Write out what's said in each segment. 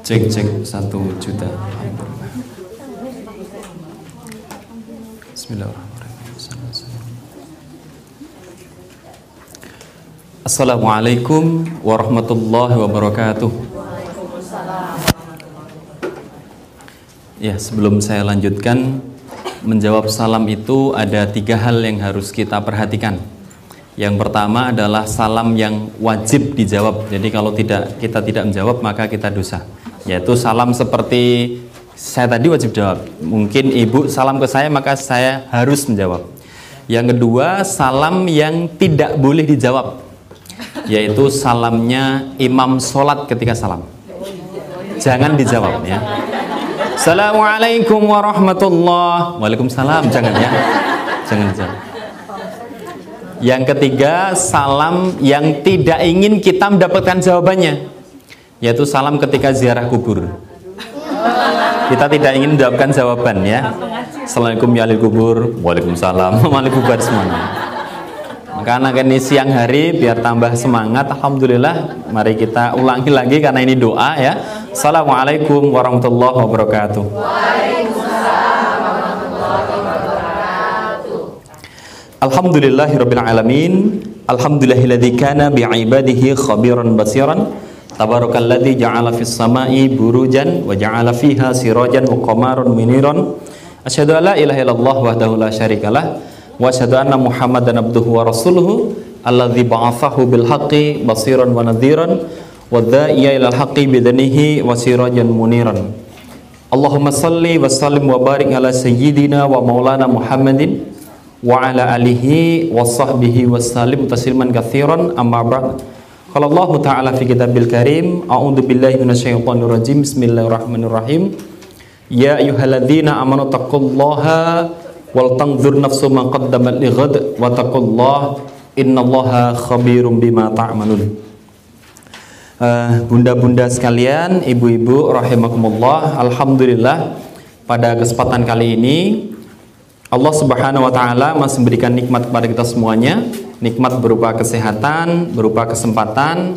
Cek cek satu juta. Bismillahirrahmanirrahim. Assalamualaikum warahmatullahi wabarakatuh. Ya, sebelum saya lanjutkan menjawab salam itu ada tiga hal yang harus kita perhatikan. Yang pertama adalah salam yang wajib dijawab. Jadi kalau tidak kita tidak menjawab maka kita dosa. Yaitu salam seperti saya tadi wajib jawab. Mungkin ibu salam ke saya maka saya harus menjawab. Yang kedua salam yang tidak boleh dijawab. Yaitu salamnya imam sholat ketika salam. Jangan dijawab ya. Assalamualaikum warahmatullah. Waalaikumsalam. Jangan ya. Jangan jangan. Yang ketiga, salam yang tidak ingin kita mendapatkan jawabannya. Yaitu salam ketika ziarah kubur. Kita tidak ingin mendapatkan jawaban ya. Assalamualaikum ya kubur. Waalaikumsalam. Bubar semuanya. Anak ini siang hari biar tambah semangat Alhamdulillah Mari kita ulangi lagi karena ini doa ya Assalamualaikum warahmatullahi wabarakatuh Alhamdulillahirabbil alamin. Alhamdulillahilladzi kana bi'ibadihi khabiran basiran. Tabarakalladzi ja'ala fis sama'i burujan wa ja'ala fiha sirajan wa qamaran muniran Asyhadu an la ilaha illallah wahdahu la syarikalah wa asyhadu anna Muhammadan abduhu wa rasuluhu alladzi ba'athahu bil haqqi basiran wa nadhiran wa dha'iya ilal haqqi bidanihi wa sirajan muniran. Allahumma salli wa sallim wa barik ala sayyidina wa maulana Muhammadin wa ala alihi wa sahbihi wa sallim tasliman katsiran amma ba'd. Qala Allah Ta'ala fi kitabil karim a'udzu billahi minasyaitonir rajim bismillahirrahmanirrahim. Ya ayyuhalladzina amanu taqullaha wal tanzur nafsu ma qaddamat lighad wa taqullah innallaha khabirum bima ta'malun. Uh, Bunda-bunda sekalian, ibu-ibu rahimakumullah, alhamdulillah pada kesempatan kali ini Allah Subhanahu wa taala masih memberikan nikmat kepada kita semuanya, nikmat berupa kesehatan, berupa kesempatan,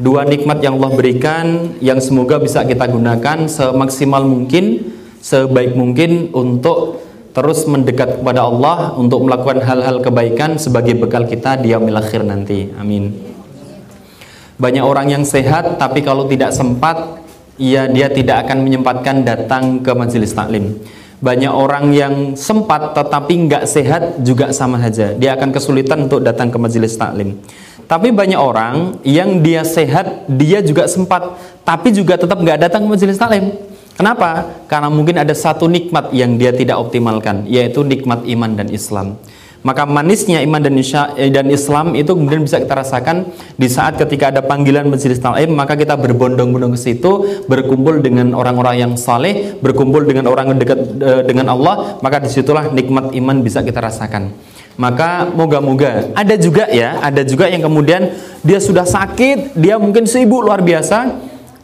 dua nikmat yang Allah berikan yang semoga bisa kita gunakan semaksimal mungkin, sebaik mungkin untuk terus mendekat kepada Allah untuk melakukan hal-hal kebaikan sebagai bekal kita di yaumil akhir nanti. Amin. Banyak orang yang sehat tapi kalau tidak sempat ya dia tidak akan menyempatkan datang ke majelis taklim. Banyak orang yang sempat tetapi nggak sehat juga sama saja. Dia akan kesulitan untuk datang ke majelis taklim. Tapi banyak orang yang dia sehat, dia juga sempat, tapi juga tetap nggak datang ke majelis taklim. Kenapa? Karena mungkin ada satu nikmat yang dia tidak optimalkan, yaitu nikmat iman dan Islam. Maka manisnya iman dan, eh, dan Islam itu kemudian bisa kita rasakan di saat ketika ada panggilan majelis taklim, maka kita berbondong-bondong ke situ, berkumpul dengan orang-orang yang saleh, berkumpul dengan orang yang dekat e, dengan Allah, maka di situlah nikmat iman bisa kita rasakan. Maka moga-moga ada juga ya, ada juga yang kemudian dia sudah sakit, dia mungkin sibuk luar biasa,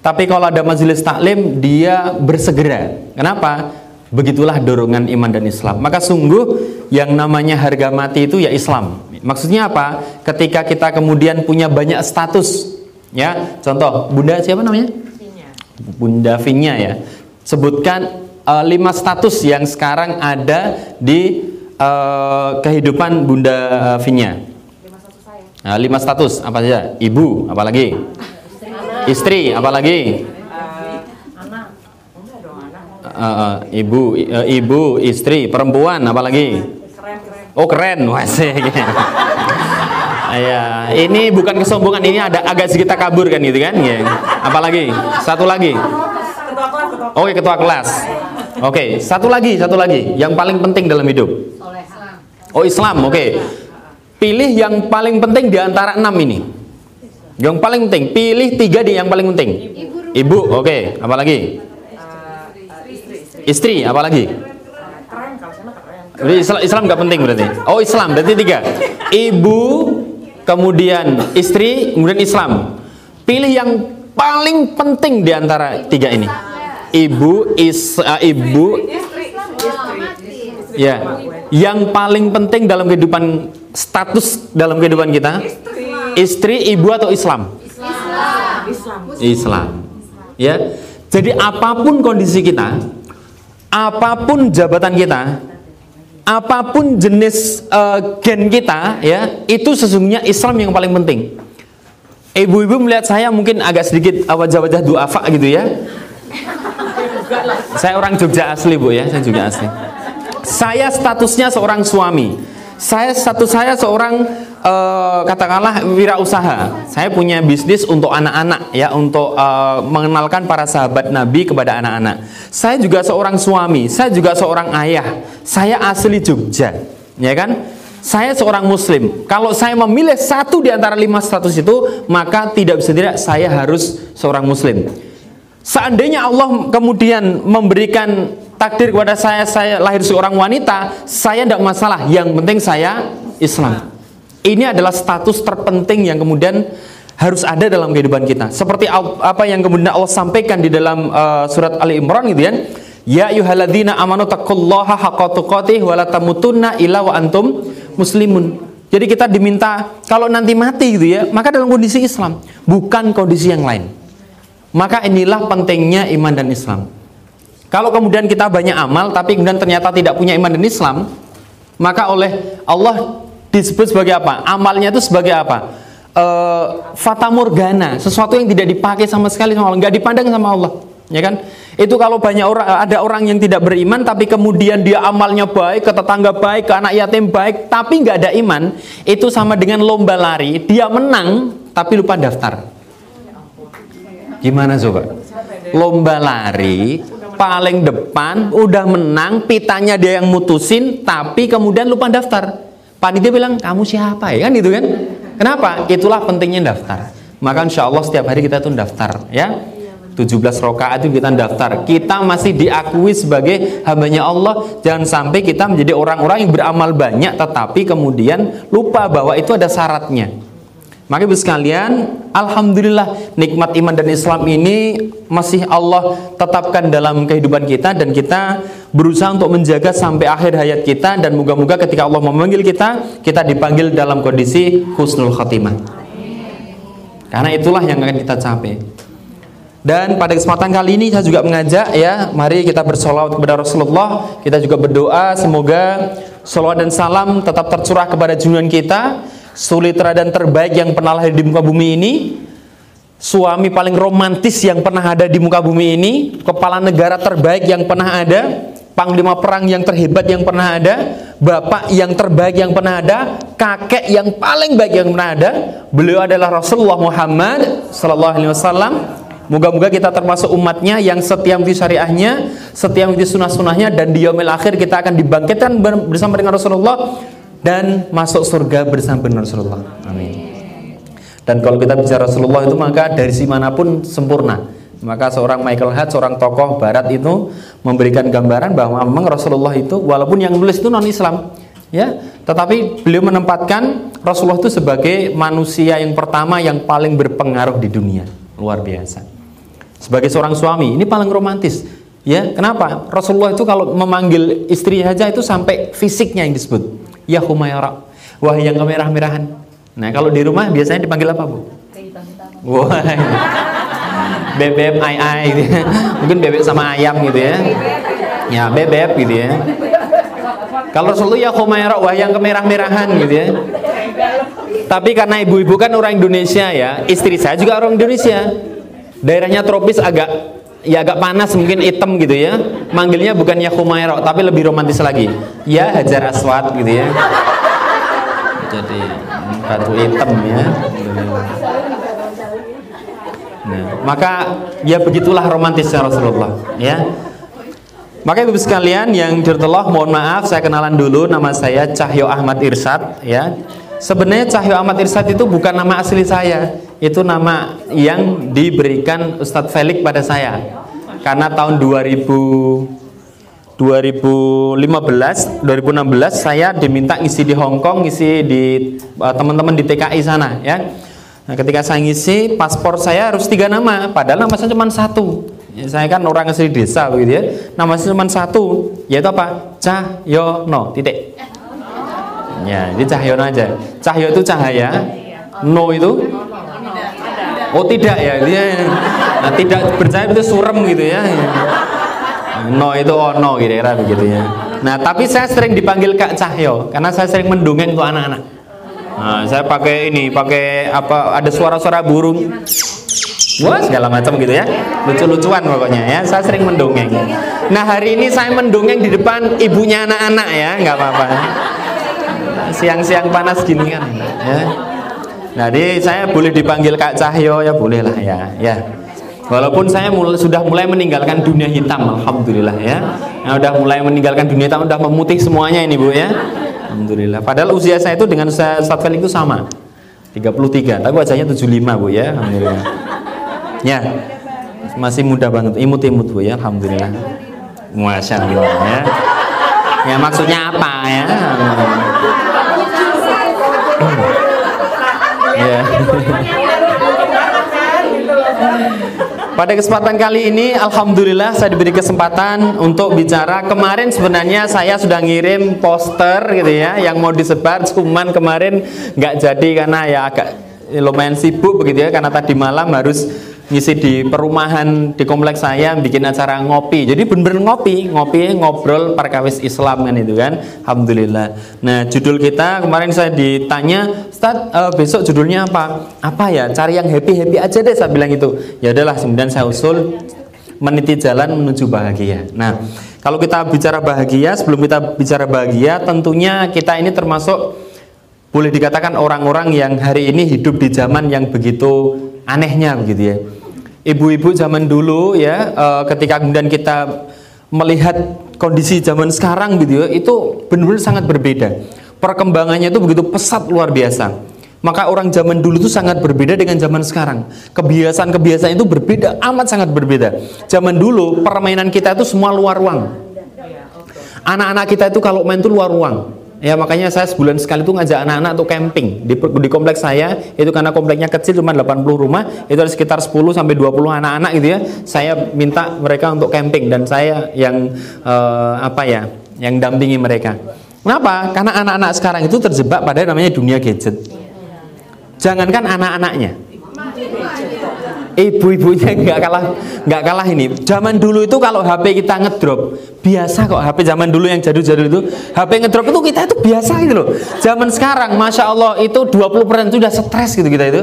tapi kalau ada majelis taklim dia bersegera. Kenapa? Begitulah dorongan iman dan Islam. Maka sungguh yang namanya harga mati itu ya Islam. Maksudnya apa? Ketika kita kemudian punya banyak status, ya. Contoh, Bunda siapa namanya? Bunda Vinya ya. Sebutkan uh, lima status yang sekarang ada di uh, kehidupan Bunda uh, Vinya. Lima status saya. Nah, lima status apa saja? Ibu, apalagi? Istri, apalagi? Uh, uh, ibu, uh, ibu, istri, perempuan, apalagi? Oh keren, wah Ya, ini bukan kesombongan, ini ada agak sedikit kabur kan gitu kan? Ya. Apalagi? Satu lagi. Oke, okay, ketua kelas. Oke, okay, satu lagi, satu lagi. Yang paling penting dalam hidup. Oh Islam, oke. Okay. Pilih yang paling penting di antara enam ini. Yang paling penting, pilih tiga di yang paling penting. Ibu, oke. Okay. Apa lagi? Istri, apa lagi? Islam, Islam nggak penting berarti. Oh Islam berarti tiga. Ibu, kemudian istri, kemudian Islam. Pilih yang paling penting di antara tiga ini. Ibu, is, uh, ibu, ya. Yang paling penting dalam kehidupan status dalam kehidupan kita Istri, ibu atau Islam? Islam. Islam. Ya. Jadi apa pun kondisi kita, apa pun jabatan kita, apa pun jenis uh, gen kita, ya, itu sesungguhnya Islam yang paling penting. Ibu-ibu melihat saya mungkin agak sedikit wajah-wajah duafa gitu ya. Saya orang Jogja asli bu ya, saya juga asli. Saya statusnya seorang suami. Saya status saya seorang uh, katakanlah wirausaha. Saya punya bisnis untuk anak-anak ya, untuk uh, mengenalkan para sahabat Nabi kepada anak-anak. Saya juga seorang suami, saya juga seorang ayah. Saya asli Jogja, ya kan? Saya seorang muslim. Kalau saya memilih satu di antara lima status itu, maka tidak bisa tidak saya harus seorang muslim. Seandainya Allah kemudian memberikan takdir kepada saya, saya lahir seorang wanita, saya tidak masalah. Yang penting saya Islam. Ini adalah status terpenting yang kemudian harus ada dalam kehidupan kita. Seperti apa yang kemudian Allah sampaikan di dalam uh, surat Ali Imran gitu kan. Ya ayyuhalladzina amanu taqullaha haqqa tuqatih wa la tamutunna illa wa antum muslimun. Jadi kita diminta kalau nanti mati gitu ya, maka dalam kondisi Islam, bukan kondisi yang lain. Maka inilah pentingnya iman dan Islam. Kalau kemudian kita banyak amal tapi kemudian ternyata tidak punya iman dan Islam, maka oleh Allah disebut sebagai apa? Amalnya itu sebagai apa? E, fata morgana, sesuatu yang tidak dipakai sama sekali sama Allah, nggak dipandang sama Allah, ya kan? Itu kalau banyak orang ada orang yang tidak beriman tapi kemudian dia amalnya baik, ke tetangga baik, ke anak yatim baik, tapi nggak ada iman, itu sama dengan lomba lari, dia menang tapi lupa daftar. Gimana coba? Lomba lari paling depan udah menang, pitanya dia yang mutusin tapi kemudian lupa daftar. Panitia bilang, "Kamu siapa ya?" kan itu kan? Kenapa? Itulah pentingnya daftar. Maka insya Allah setiap hari kita tuh daftar ya 17 rakaat itu kita daftar. Kita masih diakui sebagai hambanya Allah. Jangan sampai kita menjadi orang-orang yang beramal banyak tetapi kemudian lupa bahwa itu ada syaratnya. Maka ibu sekalian, alhamdulillah nikmat iman dan Islam ini masih Allah tetapkan dalam kehidupan kita dan kita berusaha untuk menjaga sampai akhir hayat kita dan moga-moga ketika Allah memanggil kita, kita dipanggil dalam kondisi husnul khatimah. Karena itulah yang akan kita capai. Dan pada kesempatan kali ini saya juga mengajak ya, mari kita bersolawat kepada Rasulullah. Kita juga berdoa semoga solawat dan salam tetap tercurah kepada junjungan kita, sulitra dan terbaik yang pernah lahir di muka bumi ini, suami paling romantis yang pernah ada di muka bumi ini, kepala negara terbaik yang pernah ada, panglima perang yang terhebat yang pernah ada, bapak yang terbaik yang pernah ada, kakek yang paling baik yang pernah ada. Beliau adalah Rasulullah Muhammad sallallahu alaihi wasallam. Moga-moga kita termasuk umatnya yang setia mengikuti syariahnya, setia mengikuti sunnah-sunnahnya dan di yaumil akhir kita akan dibangkitkan bersama dengan Rasulullah dan masuk surga bersama Rasulullah. Amin. Dan kalau kita bicara Rasulullah itu maka dari si mana pun sempurna. Maka seorang Michael Hart, seorang tokoh barat itu memberikan gambaran bahwa memang Rasulullah itu walaupun yang nulis itu non Islam, ya, tetapi beliau menempatkan Rasulullah itu sebagai manusia yang pertama yang paling berpengaruh di dunia. Luar biasa sebagai seorang suami ini paling romantis ya kenapa Rasulullah itu kalau memanggil istri saja itu sampai fisiknya yang disebut ya Humayra wah yang kemerah-merahan nah kalau di rumah biasanya dipanggil apa bu? Wah. Bebek ai ai gitu ya. mungkin bebek sama ayam gitu ya. Ya bebek gitu ya. Kalau Rasulullah ya Humayra wah yang kemerah-merahan gitu ya. Tapi karena ibu-ibu kan orang Indonesia ya istri saya juga orang Indonesia. Daerahnya tropis agak ya agak panas mungkin hitam gitu ya. Manggilnya bukan ya Humairah tapi lebih romantis lagi. Ya Hajar Aswad gitu ya. Jadi batu hitam ya. Nah, maka ya begitulah romantisnya Rasulullah ya. Maka ibu sekalian yang dirtullah mohon maaf saya kenalan dulu. Nama saya Cahyo Ahmad Irsad ya. Sebenarnya Cahyo Ahmad Irsad itu bukan nama asli saya, itu nama yang diberikan Ustadz Felix pada saya. Karena tahun 2000 2015, 2016 saya diminta ngisi di Hong Kong, ngisi di uh, teman-teman di TKI sana ya. Nah, ketika saya ngisi paspor saya harus tiga nama, padahal nama saya cuma satu. Ya, saya kan orang asli desa begitu ya. Nama saya cuma satu, yaitu apa? Cahyono titik. Ya, ini cahyono aja. Cahyo itu cahaya, No itu? Oh tidak ya, dia nah, tidak percaya itu surem gitu ya. No itu oh no kira-kira begitu ya. Nah tapi saya sering dipanggil Kak Cahyo karena saya sering mendongeng untuk anak-anak. Nah, saya pakai ini, pakai apa? Ada suara-suara burung. Wah segala macam gitu ya, lucu-lucuan pokoknya ya. Saya sering mendongeng. Nah hari ini saya mendongeng di depan ibunya anak-anak ya, nggak apa-apa. Siang-siang panas gini kan, ya. Nah, jadi saya boleh dipanggil Kak Cahyo ya boleh lah ya, ya. Walaupun saya mulai, sudah mulai meninggalkan dunia hitam, alhamdulillah ya. Nah, udah mulai meninggalkan dunia hitam, udah memutih semuanya ini bu ya. Alhamdulillah. Padahal usia saya itu dengan Ustaz Felix itu sama. 33, tapi wajahnya 75 bu ya. Alhamdulillah. Ya, masih muda banget, imut-imut bu ya, alhamdulillah. Masya Allah ya. Ya maksudnya apa ya? Pada kesempatan kali ini, alhamdulillah saya diberi kesempatan untuk bicara. Kemarin sebenarnya saya sudah ngirim poster gitu ya, yang mau disebar, cuman kemarin nggak jadi karena ya agak lumayan sibuk begitu ya, karena tadi malam harus ngisi di perumahan di kompleks saya bikin acara ngopi. Jadi bener-bener ngopi ngopi ngobrol perkawis Islam kan itu kan. Alhamdulillah. Nah judul kita kemarin saya ditanya Ustaz uh, besok judulnya apa? Apa ya? Cari yang happy happy aja deh saya bilang itu ya adalah kemudian saya usul meniti jalan menuju bahagia. Nah kalau kita bicara bahagia sebelum kita bicara bahagia tentunya kita ini termasuk boleh dikatakan orang-orang yang hari ini hidup di zaman yang begitu anehnya begitu ya. Ibu-ibu zaman dulu ya uh, ketika kemudian kita melihat kondisi zaman sekarang gitu ya itu benar-benar sangat berbeda. Perkembangannya itu begitu pesat luar biasa. Maka orang zaman dulu itu sangat berbeda dengan zaman sekarang. Kebiasaan-kebiasaan itu berbeda amat sangat berbeda. Zaman dulu permainan kita itu semua luar ruang. Anak-anak kita itu kalau main itu luar ruang Ya makanya saya sebulan sekali itu ngajak anak-anak untuk camping di, di kompleks saya itu karena kompleknya kecil cuma 80 rumah itu ada sekitar 10 sampai 20 anak-anak gitu ya. Saya minta mereka untuk camping dan saya yang uh, apa ya, yang dampingi mereka. Kenapa? Karena anak-anak sekarang itu terjebak pada namanya dunia gadget. Jangankan anak-anaknya, ibu-ibunya nggak kalah nggak kalah ini. Zaman dulu itu kalau HP kita ngedrop biasa kok HP zaman dulu yang jadul-jadul itu. HP ngedrop itu kita itu biasa gitu loh. Zaman sekarang Masya Allah itu 20% itu udah stres gitu kita itu.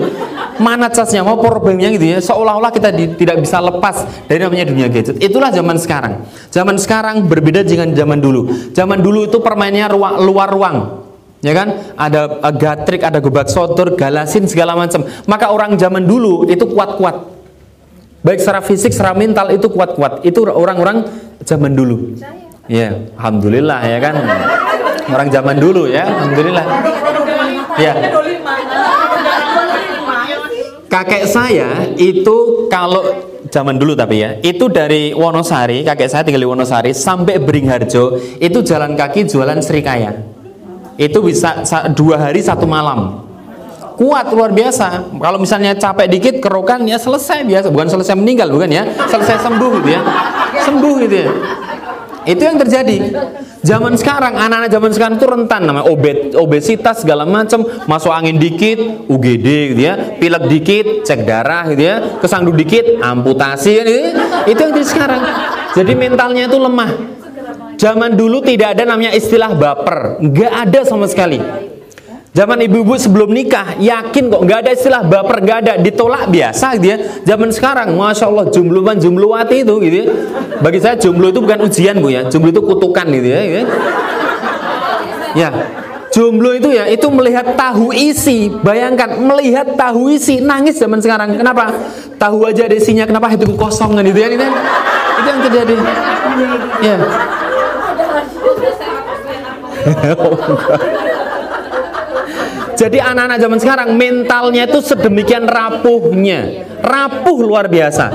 Mana casnya mau problemnya gitu ya. Seolah-olah kita di, tidak bisa lepas dari namanya dunia gadget. Itulah zaman sekarang. Zaman sekarang berbeda dengan zaman dulu. Zaman dulu itu permainnya ruang, luar ruang ya kan? Ada uh, gatrik ada gebak sotor galasin segala macam. Maka orang zaman dulu itu kuat-kuat. Baik secara fisik secara mental itu kuat-kuat. Itu orang-orang zaman dulu. Ya alhamdulillah ya kan? Orang zaman dulu ya alhamdulillah. Ya. Kakek saya itu kalau zaman dulu tapi ya itu dari Wonosari kakek saya tinggal di Wonosari sampai Beringharjo itu jalan kaki jualan serikaya itu bisa dua hari satu malam. Kuat luar biasa. Kalau misalnya capek dikit kerokan ya selesai biasa. Bukan selesai meninggal bukan ya. Selesai sembuh gitu ya. Sembuh gitu ya. Itu yang terjadi. Zaman sekarang anak-anak zaman sekarang itu rentan namanya. Obet, obesitas segala macam masuk angin dikit UGD gitu ya. Pilek dikit cek darah gitu ya. Kesandung dikit amputasi gitu ya. itu yang terjadi sekarang. Jadi mentalnya itu lemah Zaman dulu tidak ada namanya istilah baper, nggak ada sama sekali. Zaman ibu-ibu sebelum nikah yakin kok nggak ada istilah baper, nggak ada ditolak biasa gitu ya. Zaman sekarang, masya Allah jumluan jumluwati itu gitu ya. Bagi saya jomblo itu bukan ujian bu ya, jomblo itu kutukan gitu ya. Gitu ya. ya. Jomblo itu ya, itu melihat tahu isi. Bayangkan, melihat tahu isi, nangis zaman sekarang. Kenapa? Tahu aja ada isinya, kenapa hidung kosong kan gitu ya. Itu, itu yang terjadi. Ya. Jadi anak-anak zaman sekarang mentalnya itu sedemikian rapuhnya, rapuh luar biasa.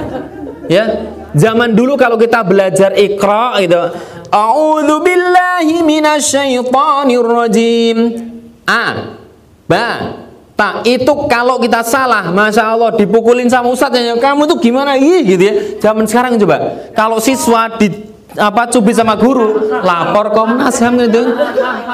Ya, zaman dulu kalau kita belajar ikra itu, A'udzu billahi minasyaitonir rajim. A, ba, tak itu kalau kita salah, masya Allah dipukulin sama ustadznya, kamu tuh gimana? Ih, gitu ya. Zaman sekarang coba, kalau siswa di apa cubit sama guru, lapor Komnas HAM gitu.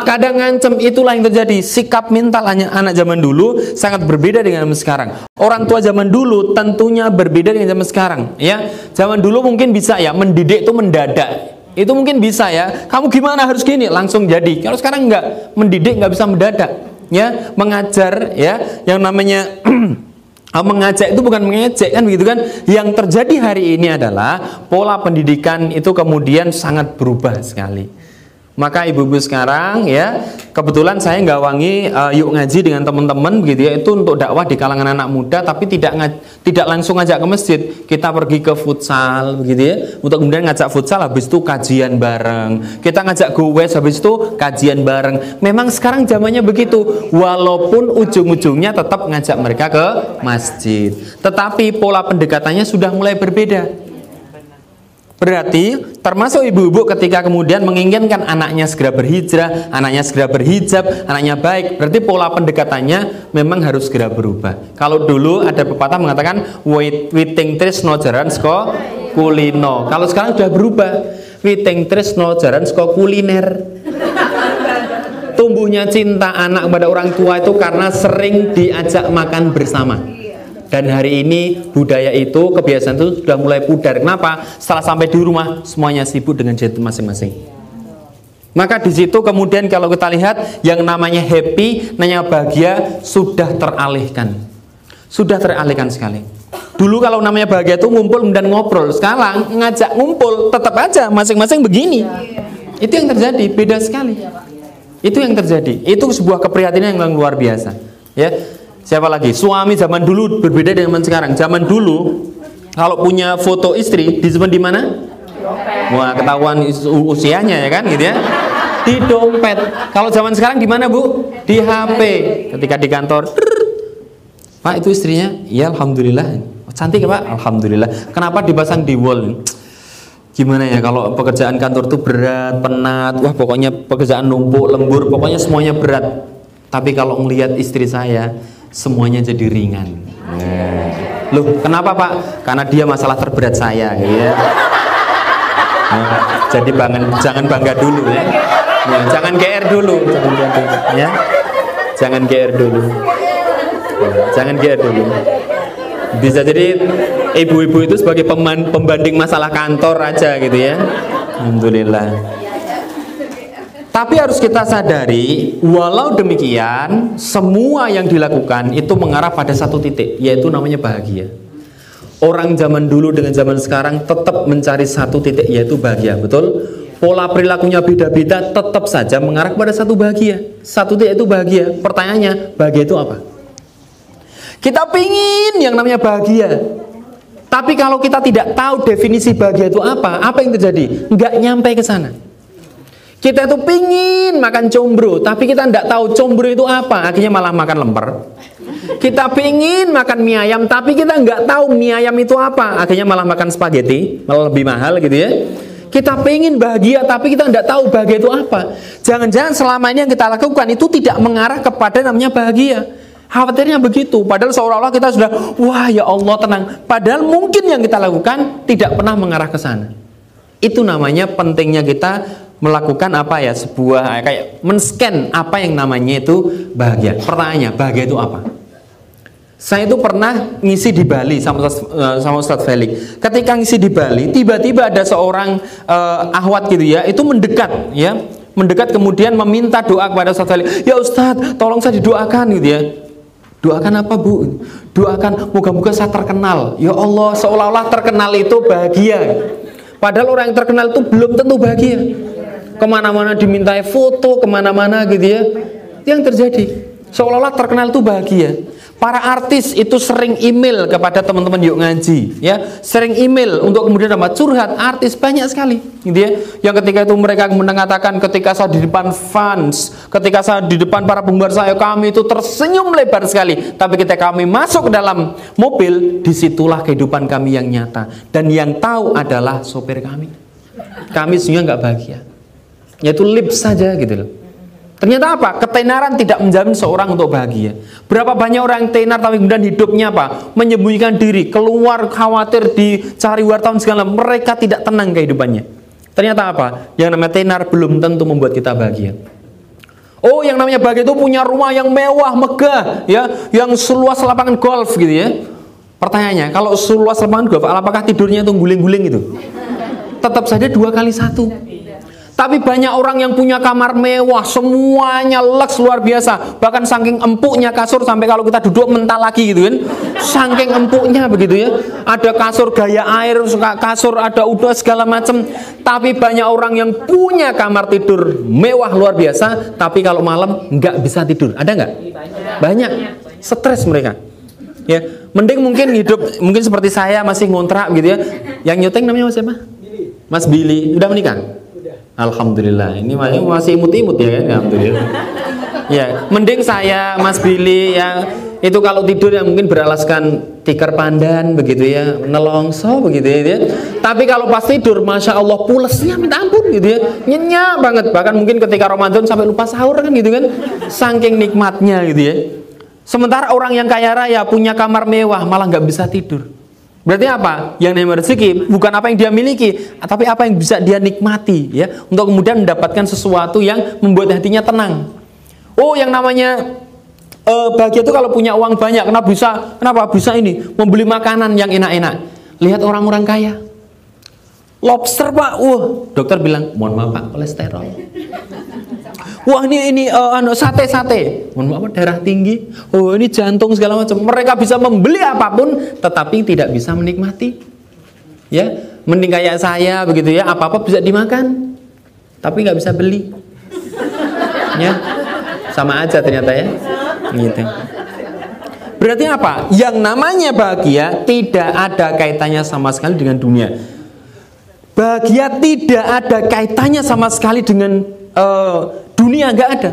Kadang ngancem itulah yang terjadi. Sikap mental hanya anak zaman dulu sangat berbeda dengan zaman sekarang. Orang tua zaman dulu tentunya berbeda dengan zaman sekarang, ya. Zaman dulu mungkin bisa ya mendidik itu mendadak. Itu mungkin bisa ya. Kamu gimana harus gini, langsung jadi. Kalau sekarang enggak, mendidik nggak bisa mendadak, ya. Mengajar ya yang namanya mengajak itu bukan mengejek kan begitu kan? Yang terjadi hari ini adalah pola pendidikan itu kemudian sangat berubah sekali maka ibu-ibu sekarang ya kebetulan saya nggak wangi uh, yuk ngaji dengan teman-teman begitu ya. Itu untuk dakwah di kalangan anak muda tapi tidak tidak langsung ngajak ke masjid. Kita pergi ke futsal begitu ya. Untuk kemudian ngajak futsal habis itu kajian bareng. Kita ngajak gowes habis itu kajian bareng. Memang sekarang zamannya begitu. Walaupun ujung-ujungnya tetap ngajak mereka ke masjid. Tetapi pola pendekatannya sudah mulai berbeda Berarti termasuk ibu-ibu ketika kemudian menginginkan anaknya segera berhijrah, anaknya segera berhijab, anaknya baik, berarti pola pendekatannya memang harus segera berubah. Kalau dulu ada pepatah mengatakan witing no jaran sko kulino. Kalau sekarang sudah berubah, witing no jaran sko kuliner. Tumbuhnya cinta anak kepada orang tua itu karena sering diajak makan bersama. Dan hari ini budaya itu, kebiasaan itu sudah mulai pudar. Kenapa? Setelah sampai di rumah, semuanya sibuk dengan jet masing-masing. Maka di situ kemudian kalau kita lihat yang namanya happy, namanya bahagia sudah teralihkan. Sudah teralihkan sekali. Dulu kalau namanya bahagia itu ngumpul dan ngobrol. Sekarang ngajak ngumpul tetap aja masing-masing begini. Itu yang terjadi, beda sekali. Itu yang terjadi. Itu sebuah keprihatinan yang luar biasa. Ya, Siapa lagi? Suami zaman dulu berbeda dengan sekarang. Zaman dulu kalau punya foto istri disimpan di mana? Wah, ketahuan usianya ya kan gitu ya. Di dompet. Kalau zaman sekarang di mana, Bu? Di HP. Ketika di kantor, Pak itu istrinya? Iya, alhamdulillah. Cantik ya, Pak? Alhamdulillah. Kenapa dipasang di wall? Gimana ya kalau pekerjaan kantor tuh berat, penat, wah pokoknya pekerjaan numpuk, lembur, pokoknya semuanya berat. Tapi kalau melihat istri saya, semuanya jadi ringan. Nah. Loh, kenapa Pak? Karena dia masalah terberat saya, ya. Nah, jadi bangan, jangan bangga dulu ya. ya jangan GR dulu, ya. Jangan GR dulu. Ya, jangan GR dulu. Bisa jadi ibu-ibu itu sebagai pembanding masalah kantor aja gitu ya. Alhamdulillah. Tapi harus kita sadari, walau demikian, semua yang dilakukan itu mengarah pada satu titik, yaitu namanya bahagia. Orang zaman dulu dengan zaman sekarang tetap mencari satu titik, yaitu bahagia, betul? Pola perilakunya beda-beda, tetap saja mengarah kepada satu bahagia. Satu titik itu bahagia. Pertanyaannya, bahagia itu apa? Kita pingin yang namanya bahagia. Tapi kalau kita tidak tahu definisi bahagia itu apa, apa yang terjadi? Nggak nyampe ke sana. Kita itu pingin makan combro, tapi kita tidak tahu combro itu apa. Akhirnya malah makan lemper. Kita pingin makan mie ayam, tapi kita nggak tahu mie ayam itu apa. Akhirnya malah makan spaghetti, malah lebih mahal gitu ya. Kita pingin bahagia, tapi kita tidak tahu bahagia itu apa. Jangan-jangan selama ini yang kita lakukan itu tidak mengarah kepada namanya bahagia. Khawatirnya begitu. Padahal seolah-olah kita sudah, wah ya Allah tenang. Padahal mungkin yang kita lakukan tidak pernah mengarah ke sana. Itu namanya pentingnya kita melakukan apa ya sebuah kayak men-scan apa yang namanya itu bahagia. Pertanyaannya, bahagia itu apa? Saya itu pernah ngisi di Bali sama eh, sama Ustadz Felix. Ketika ngisi di Bali, tiba-tiba ada seorang uh, ahwat gitu ya, itu mendekat ya, mendekat kemudian meminta doa kepada Ustadz Felix. Ya Ustadz, tolong saya didoakan gitu ya. Doakan apa bu? Doakan moga-moga saya terkenal. Ya Allah, seolah-olah terkenal itu bahagia. Padahal orang yang terkenal itu belum tentu bahagia ke mana-mana dimintai foto ke mana-mana gitu ya. Yang terjadi seolah-olah terkenal itu bahagia. Para artis itu sering email kepada teman-teman yuk ngaji ya. Sering email untuk kemudian dapat curhat. Artis banyak sekali gitu ya. Yang ketika itu mereka mengatakan ketika saya di depan fans ketika saya di depan para penggemar saya kami itu tersenyum lebar sekali. Tapi ketika kami masuk ke dalam mobil di situlah kehidupan kami yang nyata. Dan yang tahu adalah sopir kami. Kami sebenarnya nggak bahagia yaitu lip saja gitu loh. Ternyata apa? Ketenaran tidak menjamin seorang untuk bahagia. Berapa banyak orang yang tenar tapi kemudian hidupnya apa? Menyembunyikan diri, keluar khawatir dicari wartawan segala. Mereka tidak tenang kehidupannya. Ternyata apa? Yang namanya tenar belum tentu membuat kita bahagia. Oh, yang namanya bahagia itu punya rumah yang mewah, megah, ya, yang seluas lapangan golf gitu ya. Pertanyaannya, kalau seluas lapangan golf, apakah tidurnya itu guling-guling itu? Tetap saja dua kali satu. Tapi banyak orang yang punya kamar mewah, semuanya leks luar biasa. Bahkan saking empuknya kasur sampai kalau kita duduk mental lagi gitu kan. Saking empuknya begitu ya. Ada kasur gaya air, kasur ada udah segala macam. Tapi banyak orang yang punya kamar tidur mewah luar biasa, tapi kalau malam nggak bisa tidur. Ada nggak? Banyak. Stres mereka. Ya, mending mungkin hidup mungkin seperti saya masih ngontrak gitu ya. Yang nyuteng namanya Mas siapa? Mas Billy. Udah menikah? Alhamdulillah. Ini masih imut-imut ya kan? Alhamdulillah. Ya, mending saya Mas Billy ya itu kalau tidur ya mungkin beralaskan tikar pandan begitu ya, nelongso begitu ya. Tapi kalau pas tidur, masya Allah pulesnya minta ampun gitu ya, nyenyak banget. Bahkan mungkin ketika Ramadan sampai lupa sahur kan gitu kan, saking nikmatnya gitu ya. Sementara orang yang kaya raya punya kamar mewah malah nggak bisa tidur. Berarti apa? Yang namanya rezeki bukan apa yang dia miliki, tapi apa yang bisa dia nikmati ya, untuk kemudian mendapatkan sesuatu yang membuat hatinya tenang. Oh, yang namanya uh, bahagia itu kalau punya uang banyak, kenapa bisa? Kenapa bisa ini? Membeli makanan yang enak-enak. Lihat orang-orang kaya. Lobster, Pak. Wah, dokter bilang, "Mohon maaf, Pak, kolesterol." Wah ini ini uh, anu sate sate, mohon maaf darah tinggi. Oh ini jantung segala macam. Mereka bisa membeli apa pun, tetapi tidak bisa menikmati. Ya, mending kayak saya begitu ya, apa apa bisa dimakan, tapi nggak bisa beli. Ya, sama aja ternyata ya. Gitu. Berarti apa? Yang namanya bahagia tidak ada kaitannya sama sekali dengan dunia. Bahagia tidak ada kaitannya sama sekali dengan uh, Dunia nggak ada.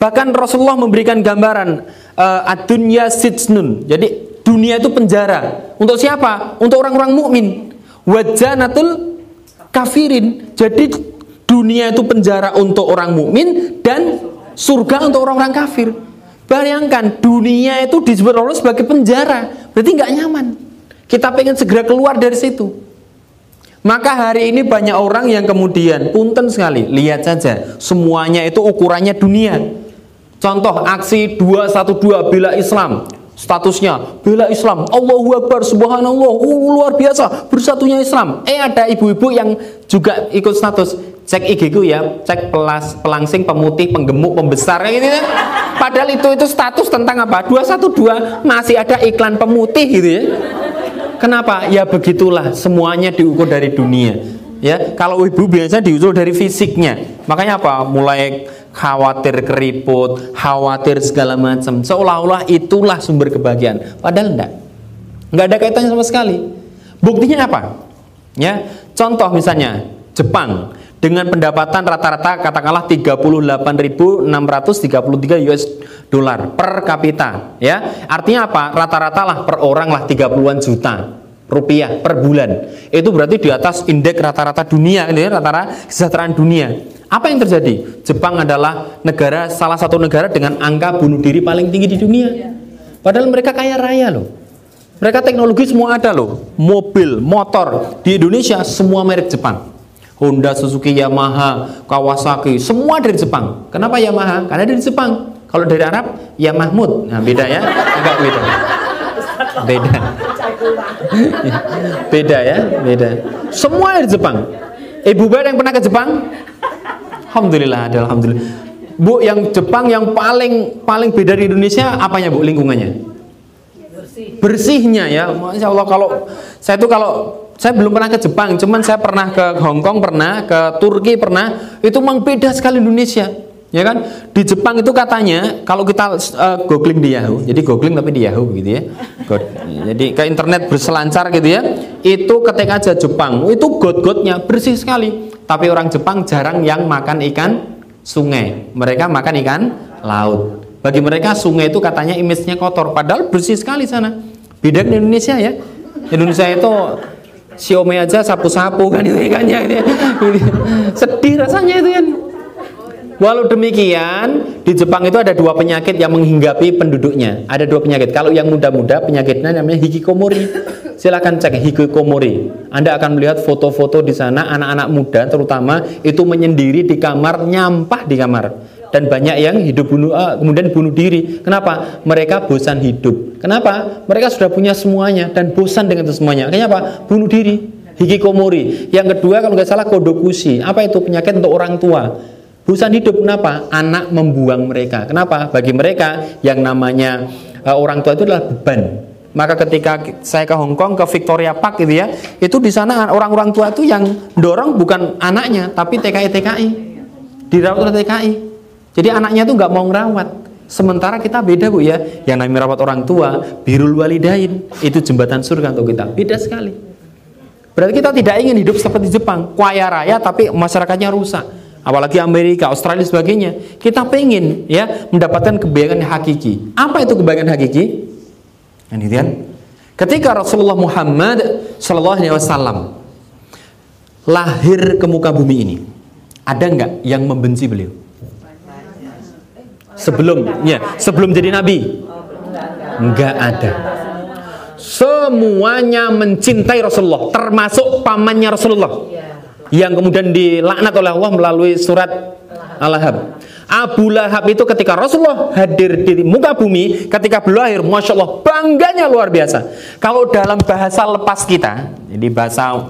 Bahkan Rasulullah memberikan gambaran uh, ad-dunya sijnun. Jadi dunia itu penjara. Untuk siapa? Untuk orang-orang mukmin. Wajanatul kafirin. Jadi dunia itu penjara untuk orang mukmin dan surga untuk orang-orang kafir. Bayangkan dunia itu disebut Allah sebagai penjara. Berarti nggak nyaman. Kita pengen segera keluar dari situ. Maka hari ini banyak orang yang kemudian punten sekali, lihat saja semuanya itu ukurannya dunia. Contoh aksi 212 bela Islam, statusnya bela Islam, Allahu Akbar, subhanallah, uh, luar biasa, bersatunya Islam. Eh ada ibu-ibu yang juga ikut status, cek IG ku ya, cek pelas, pelangsing, pemutih, penggemuk, pembesar gitu ya. Padahal itu itu status tentang apa? 212 masih ada iklan pemutih gitu ya. Kenapa? Ya begitulah semuanya diukur dari dunia. Ya, kalau ibu biasa diukur dari fisiknya. Makanya apa? Mulai khawatir keriput, khawatir segala macam. Seolah-olah itulah sumber kebahagiaan. Padahal enggak. Enggak ada kaitannya sama sekali. Buktinya apa? Ya, contoh misalnya Jepang dengan pendapatan rata-rata katakanlah 38.633 US dolar per kapita ya. Artinya apa? Rata-rata lah per orang lah 30-an juta rupiah per bulan. Itu berarti di atas indeks rata-rata dunia ini rata-rata kesejahteraan dunia. Apa yang terjadi? Jepang adalah negara salah satu negara dengan angka bunuh diri paling tinggi di dunia. Padahal mereka kaya raya loh. Mereka teknologi semua ada loh. Mobil motor. Di Indonesia semua merek Jepang. Honda, Suzuki, Yamaha, Kawasaki, semua dari Jepang. Kenapa Yamaha? Karena dari Jepang. Kalau dari Arab, ya Mahmud. Nah, beda ya? Enggak beda. Beda. beda ya, beda. Semua dari Jepang. Ibu Bar yang pernah ke Jepang? Alhamdulillah, ada alhamdulillah. Bu, yang Jepang yang paling paling beda di Indonesia apanya, Bu, lingkungannya? Bersihnya ya. Masya Allah kalau saya tuh kalau saya belum pernah ke Jepang, cuman saya pernah ke Hong Kong pernah, ke Turki pernah. Itu memang beda sekali Indonesia. Ya kan? Di Jepang itu katanya kalau kita uh, googling di Yahoo, jadi googling tapi di Yahoo gitu ya. God, jadi ke internet berselancar gitu ya. Itu ketika aja Jepang, itu got-gotnya bersih sekali. Tapi orang Jepang jarang yang makan ikan sungai. Mereka makan ikan laut. Bagi mereka sungai itu katanya image-nya kotor, padahal bersih sekali sana. Beda di Indonesia ya. Indonesia itu Xiaomi aja sapu-sapu kan itu kan ya sedih rasanya itu kan Walau demikian, di Jepang itu ada dua penyakit yang menghinggapi penduduknya. Ada dua penyakit. Kalau yang muda-muda, penyakitnya namanya hikikomori. Silahkan cek hikikomori. Anda akan melihat foto-foto di sana anak-anak muda terutama itu menyendiri di kamar, nyampah di kamar. Dan banyak yang hidup bunuh uh, kemudian bunuh diri. Kenapa? Mereka bosan hidup. Kenapa? Mereka sudah punya semuanya dan bosan dengan itu semuanya. Kenapa? Bunuh diri. Hikikomori. Yang kedua kalau nggak salah kodokushi. Apa itu penyakit untuk orang tua? Bosan hidup kenapa? Anak membuang mereka. Kenapa? Bagi mereka yang namanya uh, orang tua itu adalah beban maka ketika saya ke Hong Kong ke Victoria Park gitu ya, itu di sana orang-orang tua itu yang dorong bukan anaknya tapi TKI TKI dirawat oleh TKI. Jadi anaknya tuh nggak mau ngerawat. Sementara kita beda bu ya, yang namanya merawat orang tua, birul walidain itu jembatan surga untuk kita. Beda sekali. Berarti kita tidak ingin hidup seperti Jepang, kaya raya tapi masyarakatnya rusak. Apalagi Amerika, Australia sebagainya. Kita pengen ya mendapatkan kebaikan hakiki. Apa itu kebaikan hakiki? Kemudian ketika Rasulullah Muhammad Shallallahu Alaihi Wasallam lahir ke muka bumi ini, ada nggak yang membenci beliau? Sebelum, ya, sebelum jadi nabi, nggak ada. Semuanya mencintai Rasulullah, termasuk pamannya Rasulullah, yang kemudian dilaknat oleh Allah melalui surat Al-Ahab. Abu Lahab itu ketika Rasulullah hadir di muka bumi ketika beliau lahir, masya Allah bangganya luar biasa. Kalau dalam bahasa lepas kita, jadi bahasa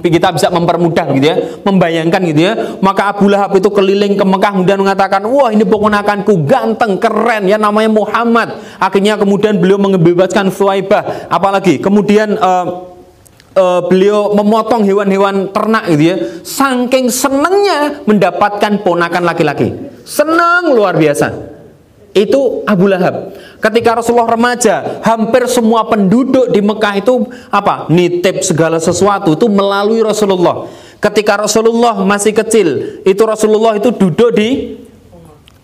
kita bisa mempermudah gitu ya, membayangkan gitu ya, maka Abu Lahab itu keliling ke Mekah kemudian mengatakan, wah ini ponakanku ganteng, keren ya namanya Muhammad. Akhirnya kemudian beliau mengebebaskan Suwaibah, apalagi kemudian uh, uh, beliau memotong hewan-hewan ternak gitu ya saking senangnya mendapatkan ponakan laki-laki. Senang luar biasa. Itu Abu Lahab. Ketika Rasulullah remaja hampir semua penduduk di Mekah itu apa nitip segala sesuatu itu melalui Rasulullah. Ketika Rasulullah masih kecil itu Rasulullah itu duduk di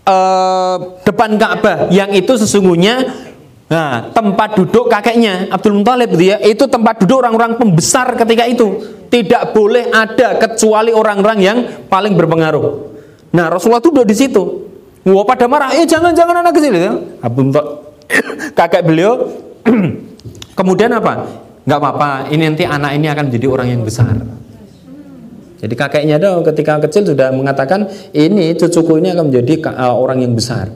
uh, depan Ka'bah. Yang itu sesungguhnya Nah, tempat duduk kakeknya Abdul Muthalib dia itu tempat duduk orang-orang pembesar ketika itu. Tidak boleh ada kecuali orang-orang yang paling berpengaruh. Nah, Rasulullah itu duduk di situ. Wah, pada marah, "Eh, jangan-jangan anak kecil ya." Abdul kakek beliau kemudian apa? Enggak apa-apa, ini nanti anak ini akan menjadi orang yang besar. Jadi kakeknya dong ketika kecil sudah mengatakan ini cucuku ini akan menjadi uh, orang yang besar.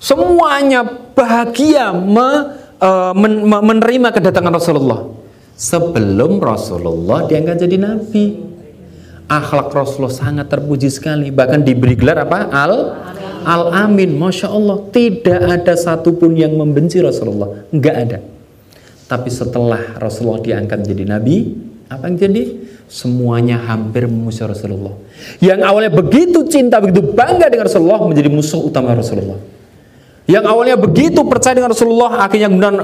Semuanya bahagia me, uh, men, me, menerima kedatangan Rasulullah. Sebelum Rasulullah diangkat jadi nabi. Akhlak Rasulullah sangat terpuji sekali. Bahkan diberi gelar apa? Al Al Amin. Masya Allah. Tidak ada satupun yang membenci Rasulullah. Enggak ada. Tapi setelah Rasulullah diangkat jadi nabi, apa yang jadi? Semuanya hampir memusuhi Rasulullah. Yang awalnya begitu cinta, begitu bangga dengan Rasulullah menjadi musuh utama Rasulullah. Yang awalnya begitu percaya dengan Rasulullah, akhirnya kemudian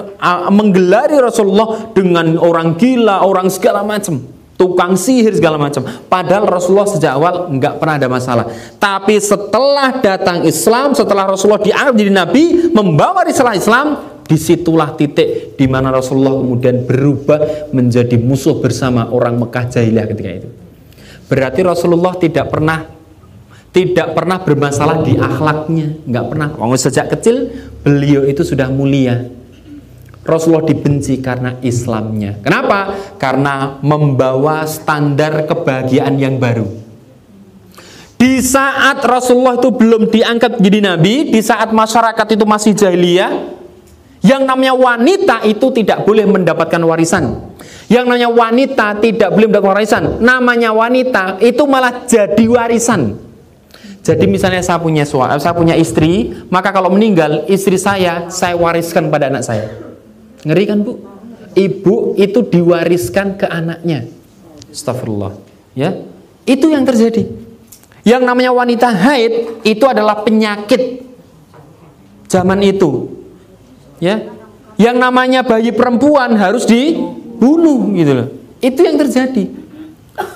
menggelari Rasulullah dengan orang gila, orang segala macam, tukang sihir segala macam. Padahal Rasulullah sejak awal nggak pernah ada masalah. Tapi setelah datang Islam, setelah Rasulullah dianggap jadi Nabi, membawa risalah Islam, di situlah titik di mana Rasulullah kemudian berubah menjadi musuh bersama orang Mekah jahiliyah ketika itu. Berarti Rasulullah tidak pernah tidak pernah bermasalah di akhlaknya, nggak pernah. Oh, sejak kecil beliau itu sudah mulia. Rasulullah dibenci karena Islamnya. Kenapa? Karena membawa standar kebahagiaan yang baru. Di saat Rasulullah itu belum diangkat jadi nabi, di saat masyarakat itu masih jahiliyah, yang namanya wanita itu tidak boleh mendapatkan warisan. Yang namanya wanita tidak boleh mendapatkan warisan. Namanya wanita itu malah jadi warisan. Jadi misalnya saya punya suami, saya punya istri, maka kalau meninggal istri saya saya wariskan pada anak saya. Ngeri kan bu? Ibu itu diwariskan ke anaknya. Astagfirullah. Ya, itu yang terjadi. Yang namanya wanita haid itu adalah penyakit zaman itu. Ya, yang namanya bayi perempuan harus dibunuh gitu loh. Itu yang terjadi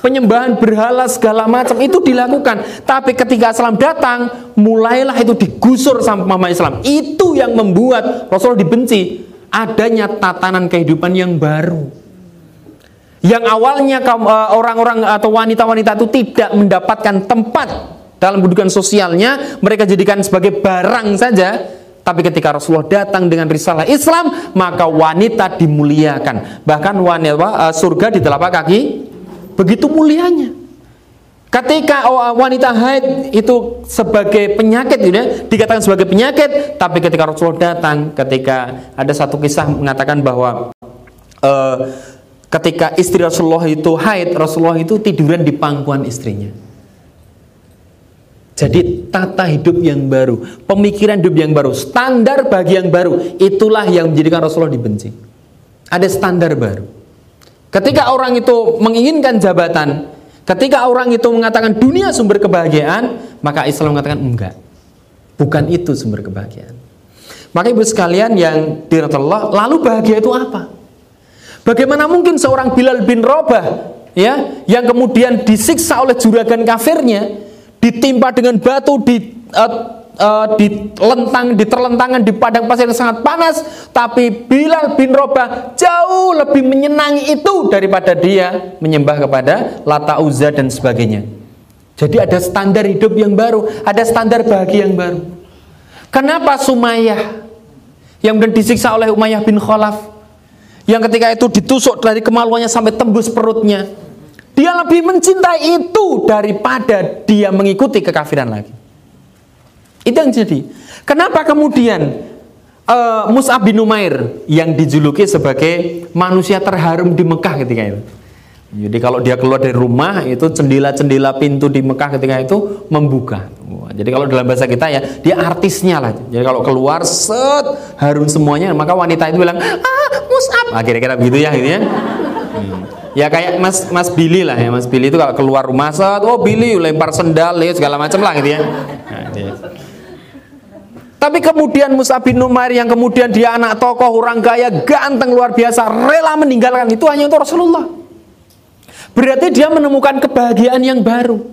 penyembahan berhala segala macam itu dilakukan. Tapi ketika Islam datang, mulailah itu digusur sama mama Islam. Itu yang membuat Rasul dibenci. Adanya tatanan kehidupan yang baru. Yang awalnya eh, orang-orang atau wanita-wanita itu tidak mendapatkan tempat dalam kedudukan sosialnya, mereka jadikan sebagai barang saja. Tapi ketika Rasulullah datang dengan risalah Islam, maka wanita dimuliakan. Bahkan wanita uh, surga di telapak kaki begitu mulianya. Ketika wanita haid itu sebagai penyakit ya, dikatakan sebagai penyakit, tapi ketika Rasulullah datang, ketika ada satu kisah mengatakan bahwa uh, ketika istri Rasulullah itu haid, Rasulullah itu tiduran di pangkuan istrinya. Jadi tata hidup yang baru, pemikiran hidup yang baru, standar bagi yang baru, itulah yang menjadikan Rasulullah dibenci. Ada standar baru. Ketika orang itu menginginkan jabatan, Ketika orang itu mengatakan dunia sumber kebahagiaan, maka Islam mengatakan enggak. Bukan itu sumber kebahagiaan. Maka ibu sekalian yang dirahmati Allah, lalu bahagia itu apa? Bagaimana mungkin seorang Bilal bin Robah ya yang kemudian disiksa oleh juragan kafirnya, ditimpa dengan batu di uh, uh, di lentang di padang pasir yang sangat panas tapi Bilal bin Robah jauh lebih menyenangi itu daripada dia menyembah kepada Lata Uzza dan sebagainya. Jadi ada standar hidup yang baru ada standar bahagia yang baru. Kenapa Sumayyah yang kemudian disiksa oleh Umayyah bin Khalaf yang ketika itu ditusuk dari kemaluannya sampai tembus perutnya dia lebih mencintai itu daripada dia mengikuti kekafiran lagi itu yang jadi. Kenapa kemudian uh, Mus'ab bin Umair yang dijuluki sebagai manusia terharum di Mekah ketika itu? Jadi kalau dia keluar dari rumah itu cendela-cendela pintu di Mekah ketika itu membuka. Jadi kalau dalam bahasa kita ya dia artisnya lah. Jadi kalau keluar set harum semuanya maka wanita itu bilang ah Mus'ab. Nah, kira-kira begitu ya gitu ya. Hmm. Ya kayak Mas Mas Billy lah ya Mas Billy itu kalau keluar rumah set oh Billy lempar sendal ya segala macam lah gitu ya. Nah, gitu ya. Tapi kemudian Musa bin Numair yang kemudian dia anak tokoh, orang kaya, ganteng luar biasa, rela meninggalkan itu hanya untuk Rasulullah. Berarti dia menemukan kebahagiaan yang baru.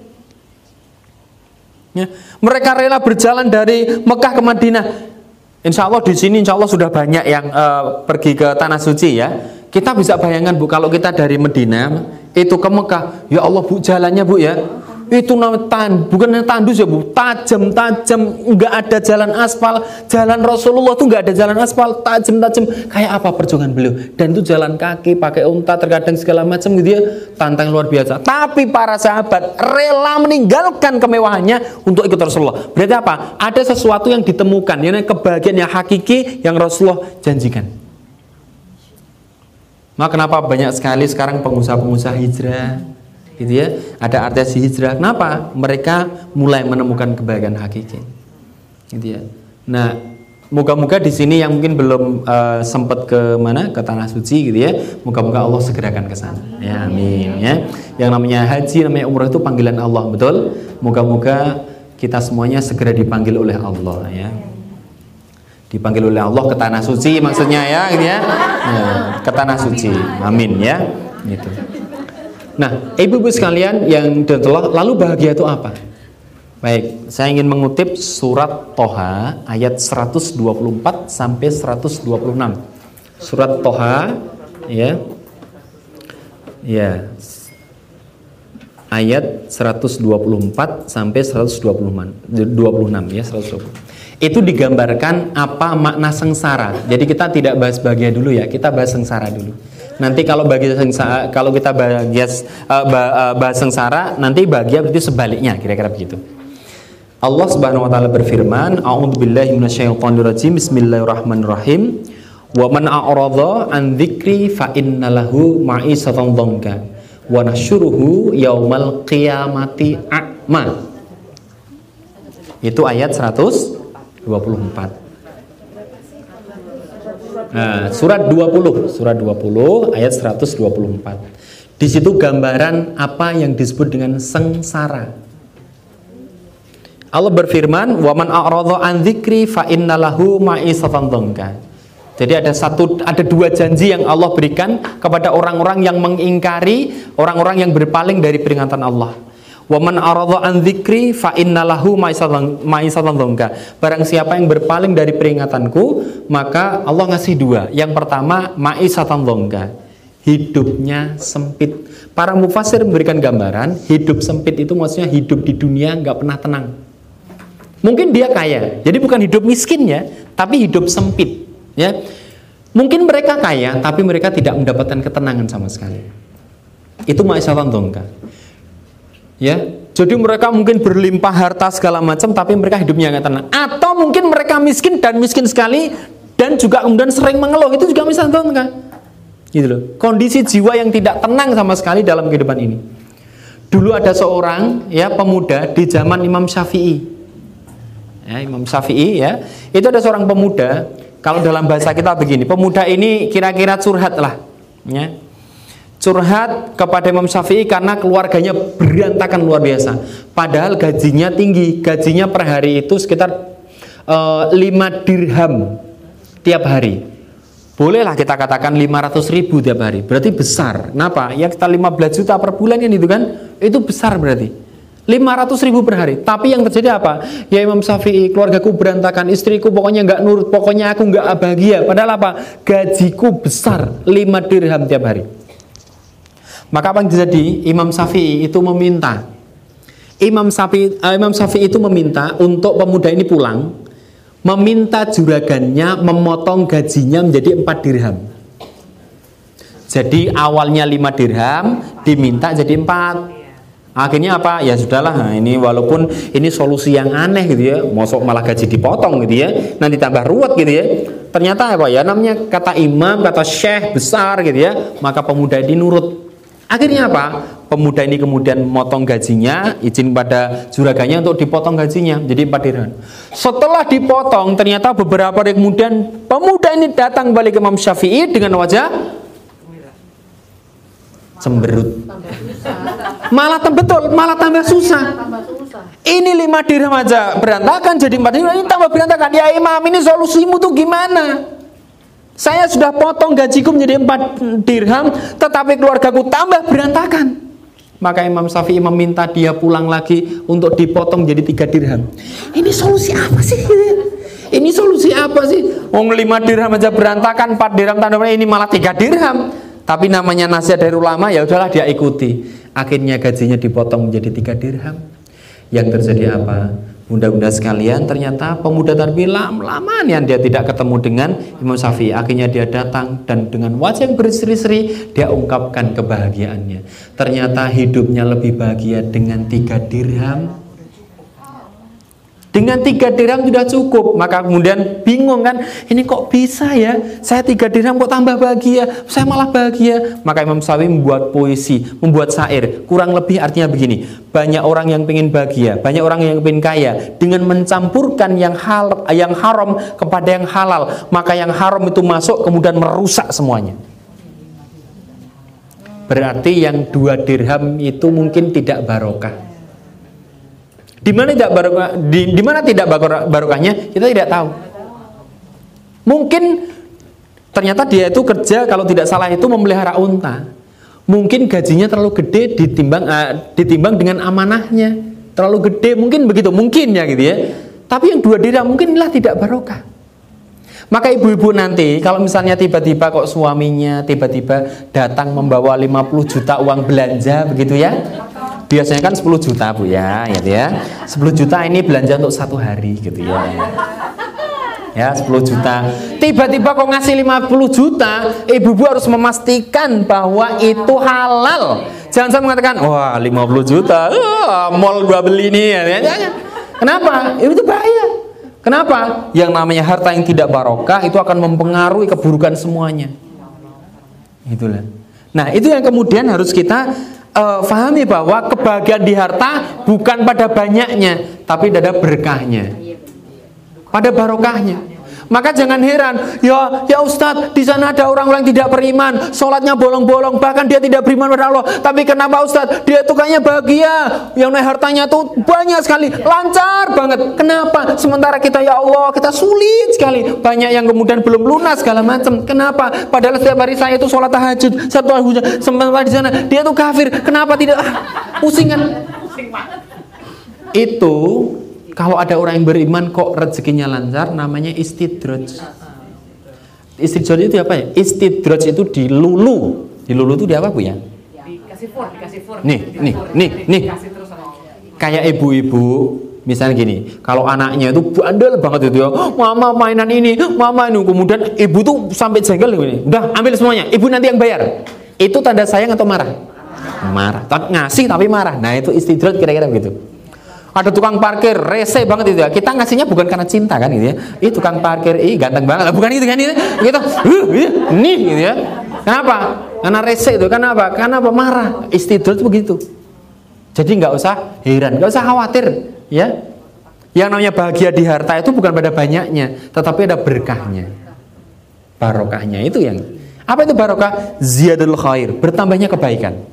Ya. Mereka rela berjalan dari Mekah ke Madinah. Insya Allah di sini Insya Allah sudah banyak yang uh, pergi ke tanah suci ya. Kita bisa bayangkan bu kalau kita dari Medina itu ke Mekah, ya Allah bu jalannya bu ya itu namanya tan bukan tandus ya bu. Tajam tajam nggak ada jalan aspal. Jalan Rasulullah tuh nggak ada jalan aspal tajam tajam. Kayak apa perjuangan beliau? Dan itu jalan kaki pakai unta terkadang segala macam gitu ya. Tantang luar biasa. Tapi para sahabat rela meninggalkan kemewahannya untuk ikut Rasulullah. Berarti apa? Ada sesuatu yang ditemukan ini kebahagiaan yang hakiki yang Rasulullah janjikan. Maka kenapa banyak sekali sekarang pengusaha-pengusaha hijrah gitu ya. Ada artis hijrah. Kenapa? Mereka mulai menemukan kebahagiaan hakiki. Gitu ya. Nah moga-moga di sini yang mungkin belum uh, sempat ke mana? Ke tanah suci gitu ya. Moga-moga Allah segerakan ke sana. Ya amin ya. Yang namanya haji namanya umroh itu panggilan Allah betul? Moga-moga kita semuanya segera dipanggil oleh Allah ya. Dipanggil oleh Allah ke tanah suci maksudnya ya gitu ya, ya ke tanah suci. Amin ya. Gitu Nah, ibu-ibu sekalian yang telah lalu bahagia itu apa? Baik, saya ingin mengutip surat Toha ayat 124 sampai 126. Surat Toha ya. Ya. Ayat 124 sampai 126 26 ya, 120. Itu digambarkan apa makna sengsara. Jadi kita tidak bahas bahagia dulu ya, kita bahas sengsara dulu. Nanti kalau bagi sengsara, kalau kita bahagia uh, bahas sengsara, nanti bahagia berarti sebaliknya, kira-kira begitu. Allah Subhanahu wa taala berfirman, A'udzubillahi minasyaitonirrajim. Bismillahirrahmanirrahim. Wa man a'radha an dzikri fa innalahu ma'isatan dhanka wa nasyuruhu yaumal qiyamati a'ma. Itu ayat 124. Nah, surat 20, surat 20 ayat 124. Di situ gambaran apa yang disebut dengan sengsara. Allah berfirman, "Wa man a'radha an dzikri fa innalahu ma'isatan dhanka." Jadi ada satu ada dua janji yang Allah berikan kepada orang-orang yang mengingkari, orang-orang yang berpaling dari peringatan Allah. Wa man an dzikri fa innalahu ma'isatan dzonka. Barang siapa yang berpaling dari peringatanku, maka Allah ngasih dua. Yang pertama ma'isatan dzonka. Hidupnya sempit. Para mufasir memberikan gambaran, hidup sempit itu maksudnya hidup di dunia nggak pernah tenang. Mungkin dia kaya, jadi bukan hidup miskin ya, tapi hidup sempit, ya. Mungkin mereka kaya, tapi mereka tidak mendapatkan ketenangan sama sekali. Itu ma'isyatan dongka. Ya, jadi mereka mungkin berlimpah harta segala macam, tapi mereka hidupnya nggak tenang. Atau mungkin mereka miskin dan miskin sekali, dan juga kemudian sering mengeluh. Itu juga misalnya dongka. Gitu loh. Kondisi jiwa yang tidak tenang sama sekali dalam kehidupan ini. Dulu ada seorang ya pemuda di zaman Imam Syafi'i. Ya, Imam Syafi'i ya, itu ada seorang pemuda. Kalau dalam bahasa kita begini, pemuda ini kira-kira curhat lah, ya. Curhat kepada Imam Syafi'i karena keluarganya berantakan luar biasa. Padahal gajinya tinggi, gajinya per hari itu sekitar uh, eh, 5 dirham tiap hari. Bolehlah kita katakan 500 ribu tiap hari. Berarti besar. Kenapa? Ya kita 15 juta per bulan kan itu kan? Itu besar berarti. 500 ribu per hari. Tapi yang terjadi apa? Ya Imam Syafi'i, keluargaku berantakan, istriku pokoknya nggak nurut, pokoknya aku nggak bahagia. Padahal apa? Gajiku besar, 5 dirham tiap hari. Maka apa yang terjadi? Imam Syafi'i itu meminta. Imam Syafi'i, uh, Imam Syafi'i itu meminta untuk pemuda ini pulang meminta juragannya memotong gajinya menjadi 4 dirham. Jadi awalnya 5 dirham diminta jadi 4. Akhirnya apa? Ya sudahlah, nah ini walaupun ini solusi yang aneh gitu ya, mosok malah gaji dipotong gitu ya, nanti tambah ruwet gitu ya. Ternyata apa ya? Namanya kata imam, kata syekh besar gitu ya, maka pemuda ini nurut. Akhirnya apa? pemuda ini kemudian motong gajinya, izin pada juraganya untuk dipotong gajinya, jadi empat dirham. Setelah dipotong, ternyata beberapa hari kemudian pemuda ini datang balik ke Imam Syafi'i dengan wajah cemberut. Malah betul, malah tambah susah. Ini lima dirham aja berantakan jadi empat dirham, ini tambah berantakan. Ya Imam, ini solusimu tuh gimana? Saya sudah potong gajiku menjadi empat dirham, tetapi keluargaku tambah berantakan. Maka Imam Syafi'i meminta dia pulang lagi untuk dipotong jadi tiga dirham. Ini solusi apa sih? Ini solusi apa sih? Wong lima dirham aja berantakan, empat dirham tanda ini malah tiga dirham. Tapi namanya nasihat dari ulama ya udahlah dia ikuti. Akhirnya gajinya dipotong menjadi tiga dirham. Yang terjadi apa? Bunda-bunda sekalian, ternyata pemuda tadi lama-lama yang dia tidak ketemu dengan Imam Syafi'i. Akhirnya dia datang dan dengan wajah yang berseri-seri dia ungkapkan kebahagiaannya. Ternyata hidupnya lebih bahagia dengan tiga dirham dengan tiga dirham sudah cukup. Maka kemudian bingung kan, ini kok bisa ya? Saya tiga dirham kok tambah bahagia? Saya malah bahagia. Maka Imam Syafi'i membuat puisi, membuat syair. Kurang lebih artinya begini, banyak orang yang ingin bahagia, banyak orang yang ingin kaya. Dengan mencampurkan yang hal, yang haram kepada yang halal, maka yang haram itu masuk kemudian merusak semuanya. Berarti yang dua dirham itu mungkin tidak barokah. Di mana tidak barokah, di, di mana tidak barokahnya kita tidak tahu. Mungkin ternyata dia itu kerja kalau tidak salah itu memelihara unta. Mungkin gajinya terlalu gede ditimbang uh, ditimbang dengan amanahnya. Terlalu gede mungkin begitu, mungkin ya gitu ya. Tapi yang dua dirham mungkinlah tidak barokah. Maka ibu-ibu nanti kalau misalnya tiba-tiba kok suaminya tiba-tiba datang membawa 50 juta uang belanja begitu ya biasanya kan 10 juta bu ya gitu ya 10 juta ini belanja untuk satu hari gitu ya ya 10 juta. Tiba-tiba kok ngasih 50 juta ibu-ibu harus memastikan bahwa itu halal. Jangan sampai mengatakan wah 50 juta uh, mall gua beli nih ya, ya, ya. kenapa? Itu bahaya. Kenapa? Yang namanya harta yang tidak barokah itu akan mempengaruhi keburukan semuanya. Itulah nah itu yang kemudian harus kita uh, fahami bahwa kebahagiaan di harta bukan pada banyaknya, tapi pada berkahnya. Pada barokahnya. Maka jangan heran, ya ya Ustadz, di sana ada orang-orang tidak beriman, sholatnya bolong-bolong, bahkan dia tidak beriman pada Allah. Tapi kenapa Ustadz? Dia itu kayaknya bahagia, yang naik hartanya tuh banyak sekali, lancar banget. Kenapa? Sementara kita ya Allah, kita sulit sekali. Banyak yang kemudian belum lunas segala macam. Kenapa? Padahal setiap hari saya itu sholat tahajud, satu hari sementara di sana dia tuh kafir. Kenapa tidak? Ah, pusing kan? Itu kalau ada orang yang beriman kok rezekinya lancar, namanya istidraj. Istidraj itu apa ya? Istidraj itu dilulu. Dilulu itu di apa bu ya? Dikasih fur, dikasih fur. Nih, nih, nih, nih. Kayak ibu-ibu Misalnya gini, kalau anaknya itu bandel banget itu ya, mama mainan ini, mama ini, kemudian ibu tuh sampai jengkel ini, udah ambil semuanya, ibu nanti yang bayar. Itu tanda sayang atau marah? Marah. Tak ngasih tapi marah. Nah itu istidrat kira-kira begitu. Ada tukang parkir rese banget itu ya. Kita ngasihnya bukan karena cinta kan gitu ya. Ih tukang parkir, ih ganteng banget. Bukan itu kan itu. Kita, uh, nih gitu ya. Kenapa? Karena rese itu. Kenapa? Karena apa? Marah. Istidrat begitu. Jadi nggak usah heran, nggak usah khawatir ya yang namanya bahagia di harta itu bukan pada banyaknya tetapi ada berkahnya barokahnya itu yang apa itu barokah ziyadul khair bertambahnya kebaikan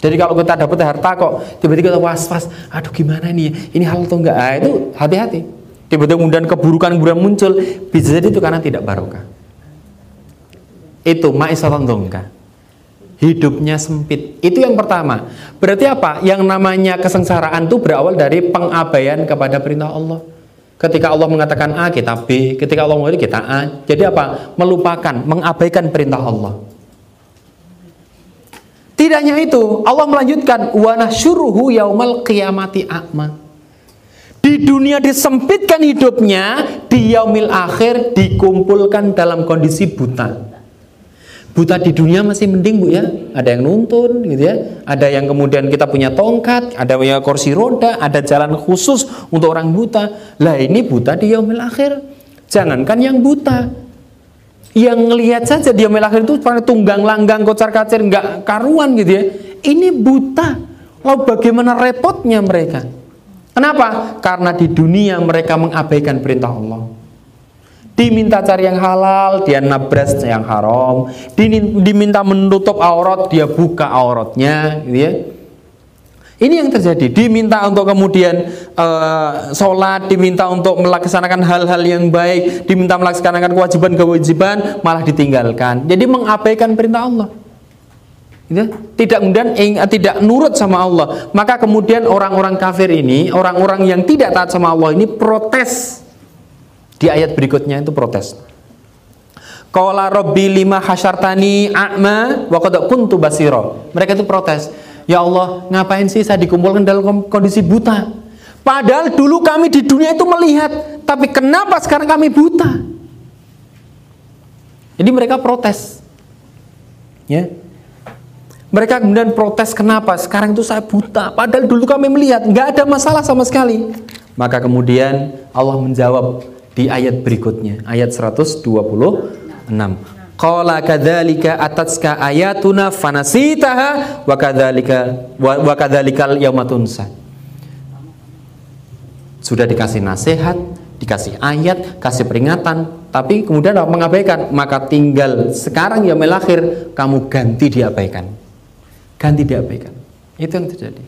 jadi kalau kita dapat harta kok tiba-tiba kita was-was aduh gimana ini ini hal atau enggak ah, itu hati-hati tiba-tiba kemudian keburukan kemudian muncul bisa jadi itu karena tidak barokah itu ma'isatan dongka hidupnya sempit. Itu yang pertama. Berarti apa? Yang namanya kesengsaraan itu berawal dari pengabaian kepada perintah Allah. Ketika Allah mengatakan A, kita B. Ketika Allah mengatakan kita A. Jadi apa? Melupakan, mengabaikan perintah Allah. Tidak hanya itu, Allah melanjutkan wa yaumal qiyamati a'ma. Di dunia disempitkan hidupnya, di yaumil akhir dikumpulkan dalam kondisi buta. Buta di dunia masih mending bu ya, ada yang nuntun gitu ya, ada yang kemudian kita punya tongkat, ada punya kursi roda, ada jalan khusus untuk orang buta. Lah ini buta di yaumil akhir. Jangankan yang buta, yang ngelihat saja di yaumil akhir itu pada tunggang langgang kocar kacir nggak karuan gitu ya. Ini buta. Lalu bagaimana repotnya mereka? Kenapa? Karena di dunia mereka mengabaikan perintah Allah diminta cari yang halal dia nabras yang haram diminta menutup aurat dia buka auratnya gitu ya ini yang terjadi diminta untuk kemudian uh, sholat diminta untuk melaksanakan hal-hal yang baik diminta melaksanakan kewajiban-kewajiban malah ditinggalkan jadi mengabaikan perintah Allah gitu. tidak kemudian tidak nurut sama Allah maka kemudian orang-orang kafir ini orang-orang yang tidak taat sama Allah ini protes di ayat berikutnya itu protes. Qala rabbi lima hasyartani a'ma wa qad kuntu basira. Mereka itu protes. Ya Allah, ngapain sih saya dikumpulkan dalam kondisi buta? Padahal dulu kami di dunia itu melihat, tapi kenapa sekarang kami buta? Jadi mereka protes. Ya. Mereka kemudian protes kenapa sekarang itu saya buta padahal dulu kami melihat nggak ada masalah sama sekali. Maka kemudian Allah menjawab di ayat berikutnya ayat 126 Qala kadzalika atatska ayatuna fanasitaha wa kadzalika wa kadzalikal yauma Sudah dikasih nasihat, dikasih ayat, kasih peringatan, tapi kemudian mengabaikan, maka tinggal sekarang ya melakhir kamu ganti diabaikan. Ganti diabaikan. Itu yang terjadi.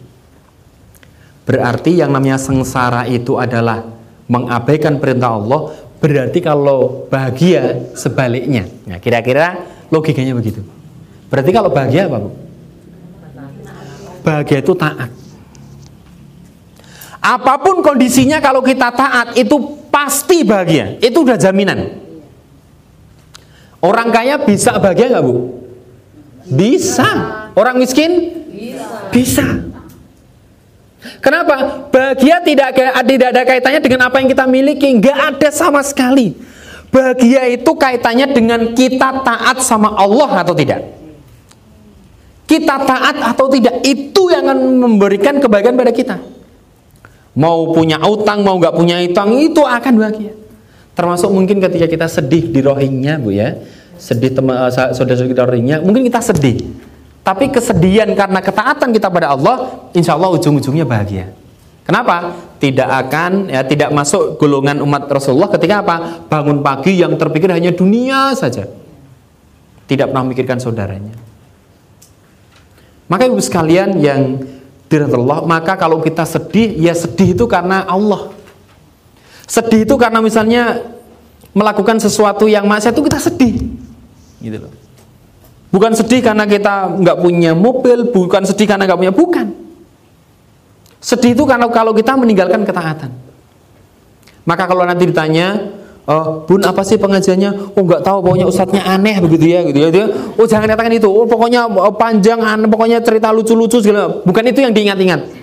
Berarti yang namanya sengsara itu adalah mengabaikan perintah Allah berarti kalau bahagia sebaliknya nah kira-kira logikanya begitu berarti kalau bahagia apa Bu? bahagia itu taat apa pun kondisinya kalau kita taat itu pasti bahagia itu udah jaminan orang kaya bisa bahagia nggak Bu? bisa orang miskin? bisa, bisa. Kenapa? Bahagia tidak tidak ada kaitannya dengan apa yang kita miliki, nggak ada sama sekali. Bahagia itu kaitannya dengan kita taat sama Allah atau tidak. Kita taat atau tidak itu yang akan memberikan kebahagiaan pada kita. Mau punya utang, mau nggak punya utang itu akan bahagia. Termasuk mungkin ketika kita sedih di rohingya, bu ya, sedih teman eh, saudara-saudara rohingya, mungkin kita sedih tapi kesedihan karena ketaatan kita pada Allah, insya Allah ujung-ujungnya bahagia. Kenapa? Tidak akan ya tidak masuk golongan umat Rasulullah ketika apa? Bangun pagi yang terpikir hanya dunia saja. Tidak pernah memikirkan saudaranya. Maka ibu sekalian yang dirahmati Allah, maka kalau kita sedih, ya sedih itu karena Allah. Sedih itu karena misalnya melakukan sesuatu yang maksiat itu kita sedih. Gitu loh. Bukan sedih karena kita nggak punya mobil, bukan sedih karena nggak punya, bukan. Sedih itu karena kalau kita meninggalkan ketaatan. Maka kalau nanti ditanya, Oh, bun apa sih pengajiannya? Oh nggak tahu, pokoknya ustadznya aneh begitu ya, gitu ya. Dia, oh jangan katakan itu. Oh pokoknya oh, panjang, aneh, pokoknya cerita lucu-lucu segala. Bukan itu yang diingat-ingat.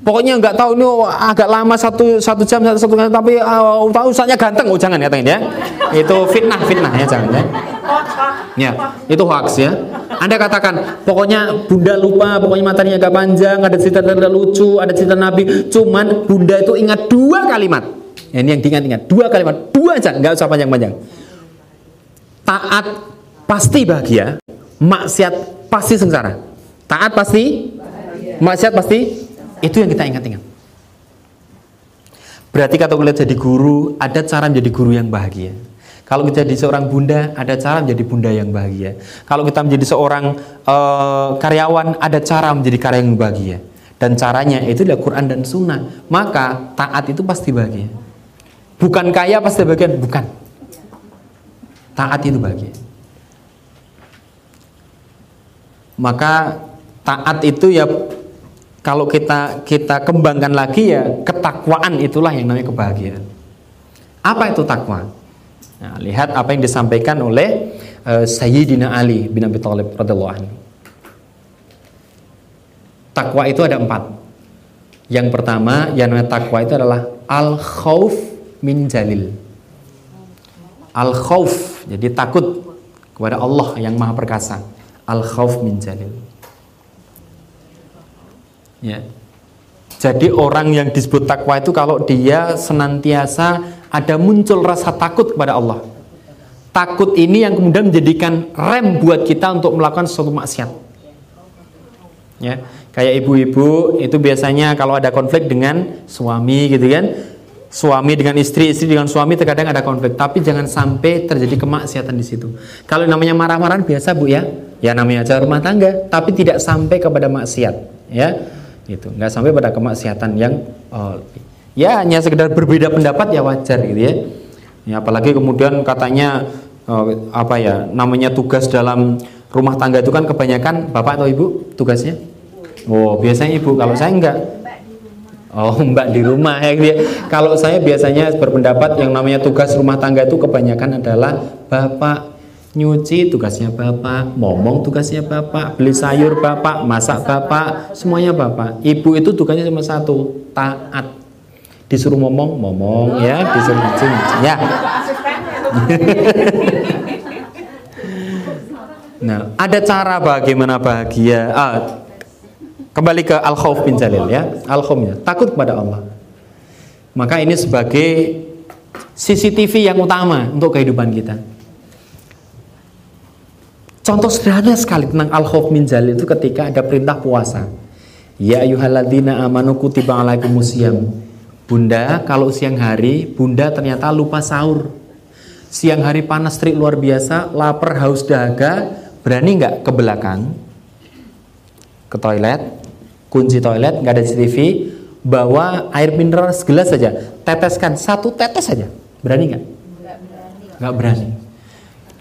Pokoknya nggak tahu ini agak lama satu satu jam satu satu tapi uh, tahu usahanya ganteng. Oh jangan ya ya. Itu fitnah fitnah ya jangan ya. Ya itu hoax ya. Anda katakan pokoknya bunda lupa pokoknya matanya agak panjang ada cerita cerita lucu ada cerita nabi. Cuman bunda itu ingat dua kalimat. Ya, ini yang diingat-ingat. Dua kalimat. Dua aja nggak usah panjang-panjang. Taat pasti bahagia maksiat pasti sengsara. Taat pasti? Maksiat pasti itu yang kita ingat-ingat. Berarti kalau kita jadi guru, ada cara menjadi guru yang bahagia. Kalau kita jadi seorang bunda, ada cara menjadi bunda yang bahagia. Kalau kita menjadi seorang uh, karyawan, ada cara menjadi karyawan yang bahagia. Dan caranya itu adalah Quran dan Sunnah. Maka taat itu pasti bahagia. Bukan kaya pasti bahagia, bukan. Taat itu bahagia. Maka taat itu ya kalau kita kita kembangkan lagi ya ketakwaan itulah yang namanya kebahagiaan. Apa itu takwa? Nah, lihat apa yang disampaikan oleh uh, Sayyidina Ali bin Abi Thalib radhiyallahu anhu. Takwa itu ada empat. Yang pertama yang namanya takwa itu adalah al khauf min jalil. Al khauf jadi takut kepada Allah yang Maha Perkasa. Al khauf min jalil. Ya. Jadi orang yang disebut takwa itu kalau dia senantiasa ada muncul rasa takut kepada Allah. Takut ini yang kemudian menjadikan rem buat kita untuk melakukan sesuatu maksiat. Ya, kayak ibu-ibu itu biasanya kalau ada konflik dengan suami gitu kan. Suami dengan istri, istri dengan suami terkadang ada konflik, tapi jangan sampai terjadi kemaksiatan di situ. Kalau namanya marah-marahan biasa Bu ya, ya namanya aja rumah tangga, tapi tidak sampai kepada maksiat, ya gitu. Nggak sampai pada kemaksiatan yang uh, ya hanya sekedar berbeda pendapat ya wajar gitu ya, ya apalagi kemudian katanya uh, apa ya namanya tugas dalam rumah tangga itu kan kebanyakan bapak atau ibu tugasnya? Oh biasanya ibu. Kalau saya enggak. Oh mbak di rumah ya, gitu ya. Kalau saya biasanya berpendapat yang namanya tugas rumah tangga itu kebanyakan adalah bapak nyuci tugasnya bapak, ngomong tugasnya bapak, beli sayur bapak, masak bapak, semuanya bapak. Ibu itu tugasnya cuma satu, taat. Disuruh ngomong, ngomong ya, disuruh nyuci, ya. nah, ada cara bagaimana bahagia. Ah, kembali ke al khauf bin jalil ya, al khaufnya takut kepada Allah. Maka ini sebagai CCTV yang utama untuk kehidupan kita. Contoh sederhana sekali tentang al-khauf min jalil itu ketika ada perintah puasa. Ya ayyuhalladzina amanu kutiba alaikumusiyam. Bunda, kalau siang hari, Bunda ternyata lupa sahur. Siang hari panas terik luar biasa, lapar, haus, dahaga, berani nggak ke belakang, ke toilet, kunci toilet, nggak ada CCTV, bawa air mineral segelas saja, teteskan satu tetes saja, berani nggak? Nggak berani.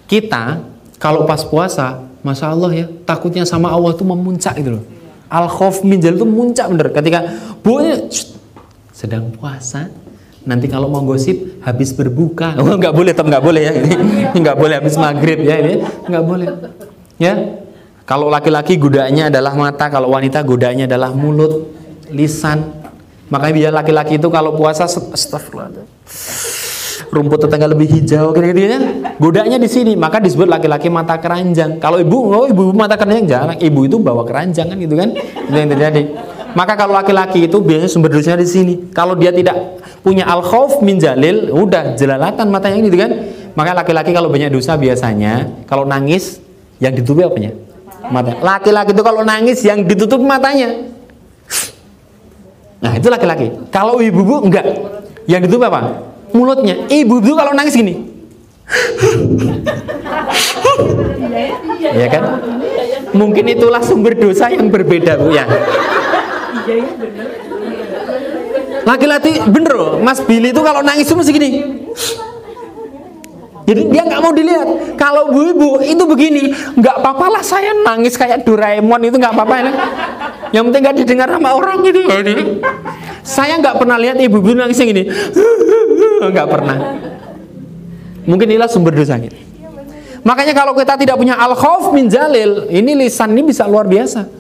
Kita kalau pas puasa, masya Allah ya, takutnya sama Allah itu memuncak gitu loh. Al khauf minjal itu muncak bener. Ketika bu sedang puasa, nanti kalau mau gosip habis berbuka, oh nggak boleh, tetap nggak boleh ya ini, nggak boleh habis maghrib ya ini, nggak boleh. Ya, kalau laki-laki godaannya adalah mata, kalau wanita godaannya adalah mulut, lisan. Makanya biar laki-laki itu kalau puasa, astagfirullah rumput tetangga lebih hijau gitu-gitu ya. Godanya di sini, maka disebut laki-laki mata keranjang. Kalau ibu, oh ibu mata keranjang jarang. Ibu itu bawa keranjang kan gitu kan. Itu yang terjadi. Maka kalau laki-laki itu biasanya sumber dosanya di sini. Kalau dia tidak punya al khauf min jalil, udah jelalatan matanya gitu kan. Maka laki-laki kalau banyak dosa biasanya kalau nangis yang ditutupi apanya? Mata. Laki-laki itu kalau nangis yang ditutup matanya. Nah, itu laki-laki. Kalau ibu-ibu enggak. Yang ditutup apa? mulutnya. Ibu itu kalau nangis gini. Iya kan? Mungkin itulah sumber dosa yang berbeda Bu ya. Laki-laki bener loh, Mas Billy itu kalau nangis itu mesti gini. Jadi dia nggak mau dilihat. Kalau bu ibu itu begini, nggak apa-apa lah saya nangis kayak Doraemon itu nggak apa-apa ya. Yang penting nggak didengar sama orang gitu. Saya nggak pernah lihat ibu-ibu nangis yang gini. nggak pernah. Mungkin inilah sumber dosanya. Makanya kalau kita tidak punya al khauf min jalil, ini lisan ini bisa luar biasa.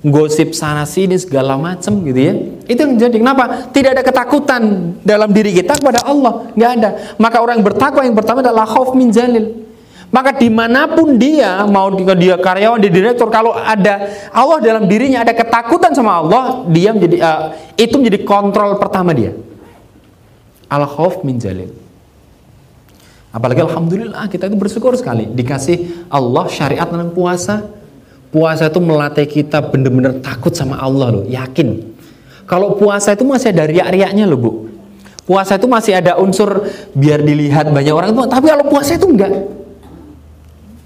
gosip sana sini segala macam gitu ya. Itu yang jadi kenapa? Tidak ada ketakutan dalam diri kita kepada Allah, nggak ada. Maka orang yang bertakwa yang pertama adalah khauf min jalil. Maka di mana pun dia mau dia karyawan di direktur kalau ada Allah dalam dirinya ada ketakutan sama Allah dia menjadi uh, itu menjadi kontrol pertama dia. Al khauf min jalil. Apalagi alhamdulillah kita itu bersyukur sekali dikasih Allah syariat tentang puasa. Puasa itu melatih kita benar-benar takut sama Allah loh, yakin. Kalau puasa itu masih ada riak-riaknya loh, Bu. Puasa itu masih ada unsur biar dilihat banyak orang tapi kalau puasa itu enggak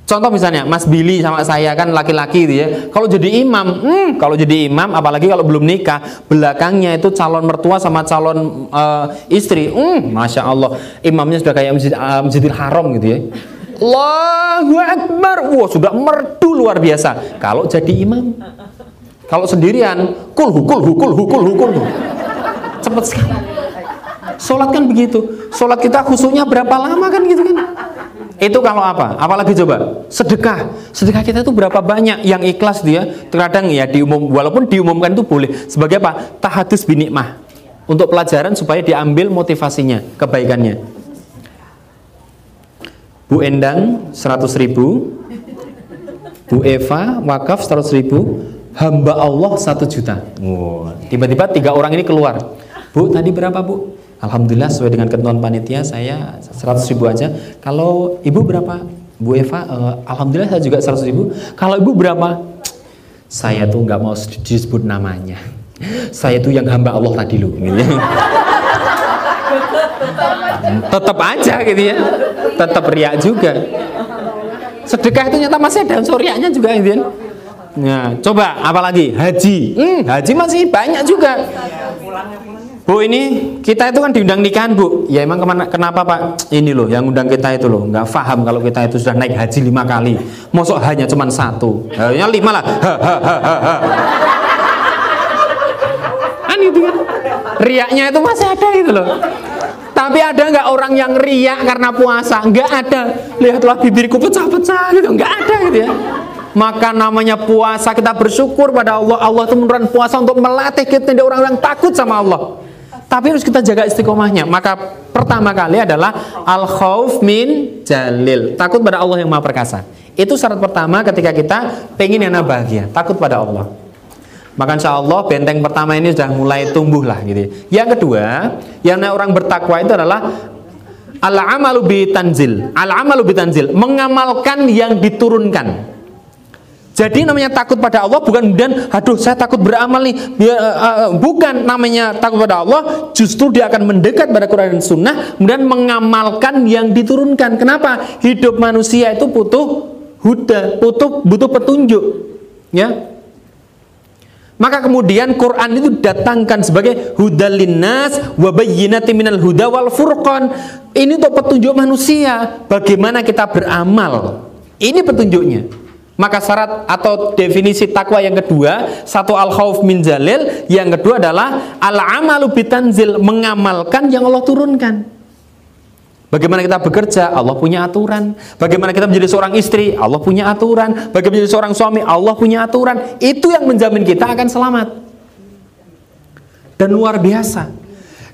Contoh misalnya Mas Billy sama saya kan laki-laki gitu ya. Kalau jadi imam, hmm, kalau jadi imam apalagi kalau belum nikah, belakangnya itu calon mertua sama calon uh, istri. Hmm, Masya Allah, imamnya sudah kayak masjid, uh, Masjidil Haram gitu ya. Allahu Akbar. Wah, sudah merdu luar biasa. Kalau jadi imam. Kalau sendirian, kul hukul hukul hukul hukul. Cepat sekali. Sholat kan begitu. Sholat kita khususnya berapa lama kan gitu kan? Itu kalau apa? Apalagi coba sedekah. Sedekah kita itu berapa banyak yang ikhlas dia? Terkadang ya diumum walaupun diumumkan itu boleh sebagai apa? Tahadus binikmah. Untuk pelajaran supaya diambil motivasinya, kebaikannya. Bu Endang 100 ribu Bu Eva wakaf 100 ribu Hamba Allah 1 juta Tiba-tiba tiga orang ini keluar Bu tadi berapa bu? Alhamdulillah sesuai dengan ketentuan panitia saya 100 ribu aja. Kalau ibu berapa? Bu Eva, uh, alhamdulillah saya juga 100 ribu. Kalau ibu berapa? Saya tuh nggak mau disebut namanya. Saya tuh yang hamba Allah tadi loh. Gitu. Tetap aja gitu ya. Tetap riak juga. Sedekah itu nyata masih ada unsur riaknya juga gitu ya. Nah, coba apalagi haji. Hmm, haji masih banyak juga. Bu ini kita itu kan diundang nikahan bu Ya emang ke mana, kenapa pak? Ini loh yang undang kita itu loh nggak paham kalau kita itu sudah naik haji lima kali Mosok hanya cuma satu Ya lima lah Kan itu kan Riaknya itu masih ada itu loh tapi ada nggak orang yang riak karena puasa? Nggak ada. Lihatlah bibirku pecah-pecah gitu. Nggak ada gitu ya. Maka namanya puasa kita bersyukur pada Allah. Allah itu menurunkan puasa untuk melatih kita orang yang takut sama Allah. Tapi harus kita jaga istiqomahnya. Maka pertama kali adalah al khauf min jalil. Takut pada Allah yang Maha Perkasa. Itu syarat pertama ketika kita pengen yang bahagia, takut pada Allah. Maka insya Allah benteng pertama ini sudah mulai tumbuh lah gitu. Yang kedua, yang orang bertakwa itu adalah al amalu bi tanzil. Al amalu bi tanzil, mengamalkan yang diturunkan. Jadi namanya takut pada Allah bukan kemudian aduh saya takut beramal nih. Biar, uh, uh, bukan namanya takut pada Allah, justru dia akan mendekat pada Quran dan Sunnah kemudian mengamalkan yang diturunkan. Kenapa? Hidup manusia itu butuh huda, butuh butuh petunjuk. Ya. Maka kemudian Quran itu datangkan sebagai hudalinas wa minal huda wal furqan. Ini untuk petunjuk manusia bagaimana kita beramal. Ini petunjuknya. Maka syarat atau definisi takwa yang kedua, satu al khauf min jalil, yang kedua adalah al amalu bitanzil, mengamalkan yang Allah turunkan. Bagaimana kita bekerja, Allah punya aturan. Bagaimana kita menjadi seorang istri, Allah punya aturan. Bagaimana menjadi seorang suami, Allah punya aturan. Itu yang menjamin kita akan selamat. Dan luar biasa.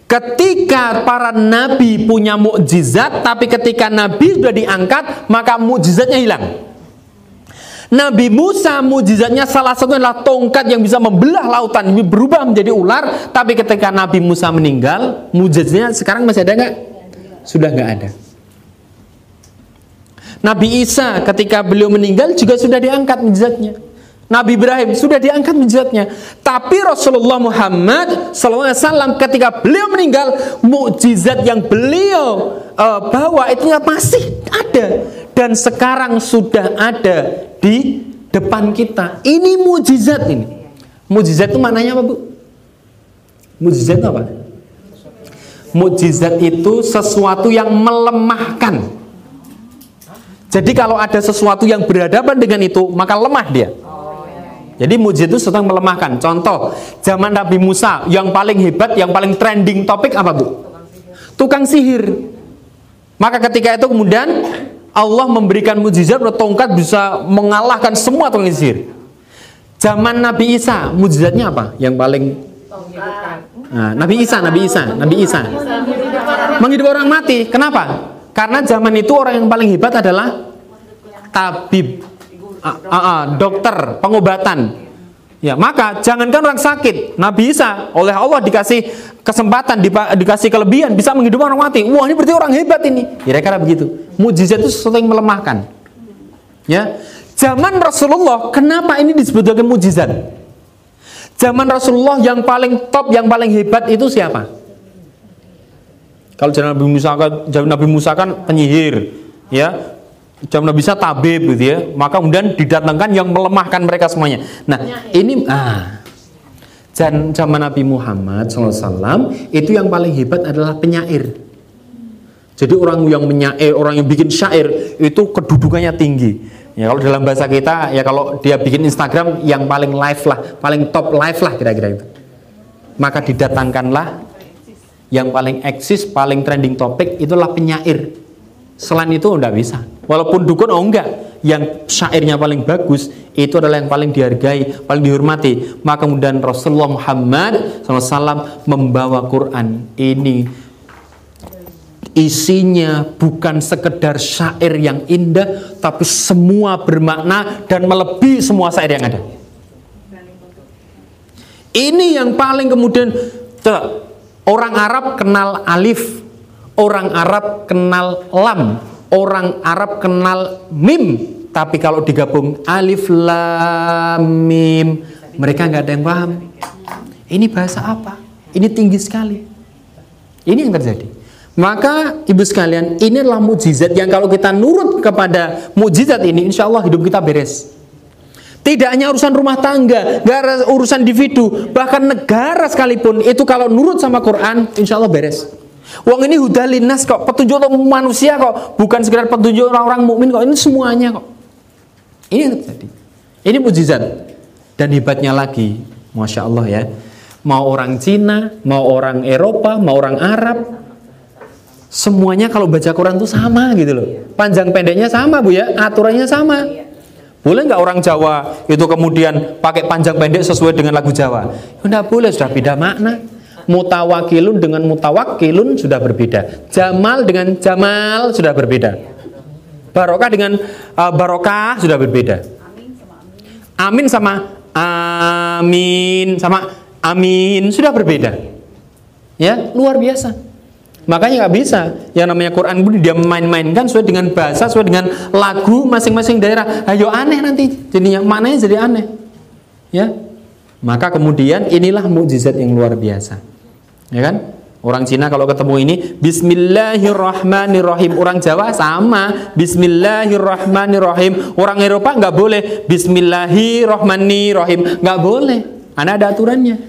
Ketika para nabi punya mukjizat, tapi ketika nabi sudah diangkat, maka mukjizatnya hilang. Nabi Musa mujizatnya salah satu adalah tongkat yang bisa membelah lautan ini berubah menjadi ular. Tapi ketika Nabi Musa meninggal, mujizatnya sekarang masih ada nggak? Sudah nggak ada. Nabi Isa ketika beliau meninggal juga sudah diangkat mujizatnya. Nabi Ibrahim sudah diangkat mujizatnya. Tapi Rasulullah Muhammad SAW ketika beliau meninggal, mujizat yang beliau uh, bawa itu masih ada dan sekarang sudah ada di depan kita. Ini mujizat ini. Mujizat itu maknanya apa, Bu? Mujizat itu apa? Mujizat itu sesuatu yang melemahkan. Jadi kalau ada sesuatu yang berhadapan dengan itu, maka lemah dia. Jadi mujizat itu yang melemahkan. Contoh, zaman Nabi Musa yang paling hebat, yang paling trending topik apa, Bu? Tukang sihir. Maka ketika itu kemudian Allah memberikan mujizat bahwa tongkat bisa mengalahkan semua sihir. Zaman Nabi Isa, mujizatnya apa? Yang paling Nah, Nabi Isa, Nabi Isa, Nabi Isa. Menghidup orang mati. Kenapa? Karena zaman itu orang yang paling hebat adalah tabib, Ah, ah, ah, dokter, pengobatan. Ya, maka jangankan orang sakit, Nabi Isa oleh Allah dikasih kesempatan, dikasih kelebihan bisa menghidupkan orang mati. Wah, ini berarti orang hebat ini. Kira-kira begitu. Mujizat itu sesuatu yang melemahkan. Ya. Zaman Rasulullah, kenapa ini disebut sebagai mujizat? Zaman Rasulullah yang paling top, yang paling hebat itu siapa? Kalau zaman Nabi Musa kan, Nabi Musa kan penyihir, ya. Zaman Nabi Isa tabib gitu ya. Maka kemudian didatangkan yang melemahkan mereka semuanya. Nah, ini ah dan zaman Nabi Muhammad SAW itu yang paling hebat adalah penyair. Jadi orang yang menyair, orang yang bikin syair itu kedudukannya tinggi. Ya kalau dalam bahasa kita ya kalau dia bikin Instagram yang paling live lah, paling top live lah kira-kira itu. Maka didatangkanlah yang paling eksis, paling trending topik itulah penyair. Selain itu enggak bisa. Walaupun dukun oh enggak, yang syairnya paling bagus itu adalah yang paling dihargai, paling dihormati. Maka kemudian Rasulullah Muhammad SAW membawa Quran ini isinya bukan sekedar syair yang indah, tapi semua bermakna dan melebihi semua syair yang ada. Ini yang paling kemudian orang Arab kenal alif, orang Arab kenal lam, orang Arab kenal mim. Tapi kalau digabung alif lam mim, mereka nggak ada yang paham. Ini bahasa apa? Ini tinggi sekali. Ini yang terjadi. Maka ibu sekalian, ini adalah mujizat yang kalau kita nurut kepada mujizat ini, insya Allah hidup kita beres. Tidak hanya urusan rumah tangga, gak urusan individu, bahkan negara sekalipun itu kalau nurut sama Quran, insya Allah beres. Uang ini hudalinas kok, petunjuk untuk manusia kok, bukan sekedar petunjuk orang-orang mukmin kok, ini semuanya kok. Ini yang terjadi. Ini mujizat. Dan hebatnya lagi, masya Allah ya, mau orang Cina, mau orang Eropa, mau orang Arab, semuanya kalau baca Quran itu sama gitu loh. Panjang pendeknya sama bu ya, aturannya sama. Boleh nggak orang Jawa itu kemudian pakai panjang pendek sesuai dengan lagu Jawa? Tidak boleh, sudah beda makna. Mutawakilun dengan mutawakilun sudah berbeda. Jamal dengan jamal sudah berbeda. Barokah dengan uh, barokah sudah berbeda. Amin sama amin sama amin sudah berbeda. Ya, luar biasa. Makanya nggak bisa. Yang namanya Quran pun dia main-mainkan sesuai dengan bahasa, sesuai dengan lagu masing-masing daerah. Ayo aneh nanti. Jadinya maknanya jadi aneh. Ya. Maka kemudian inilah mukjizat yang luar biasa. Ya kan? Orang Cina kalau ketemu ini Bismillahirrahmanirrahim Orang Jawa sama Bismillahirrahmanirrahim Orang Eropa nggak boleh Bismillahirrahmanirrahim nggak boleh Karena ada aturannya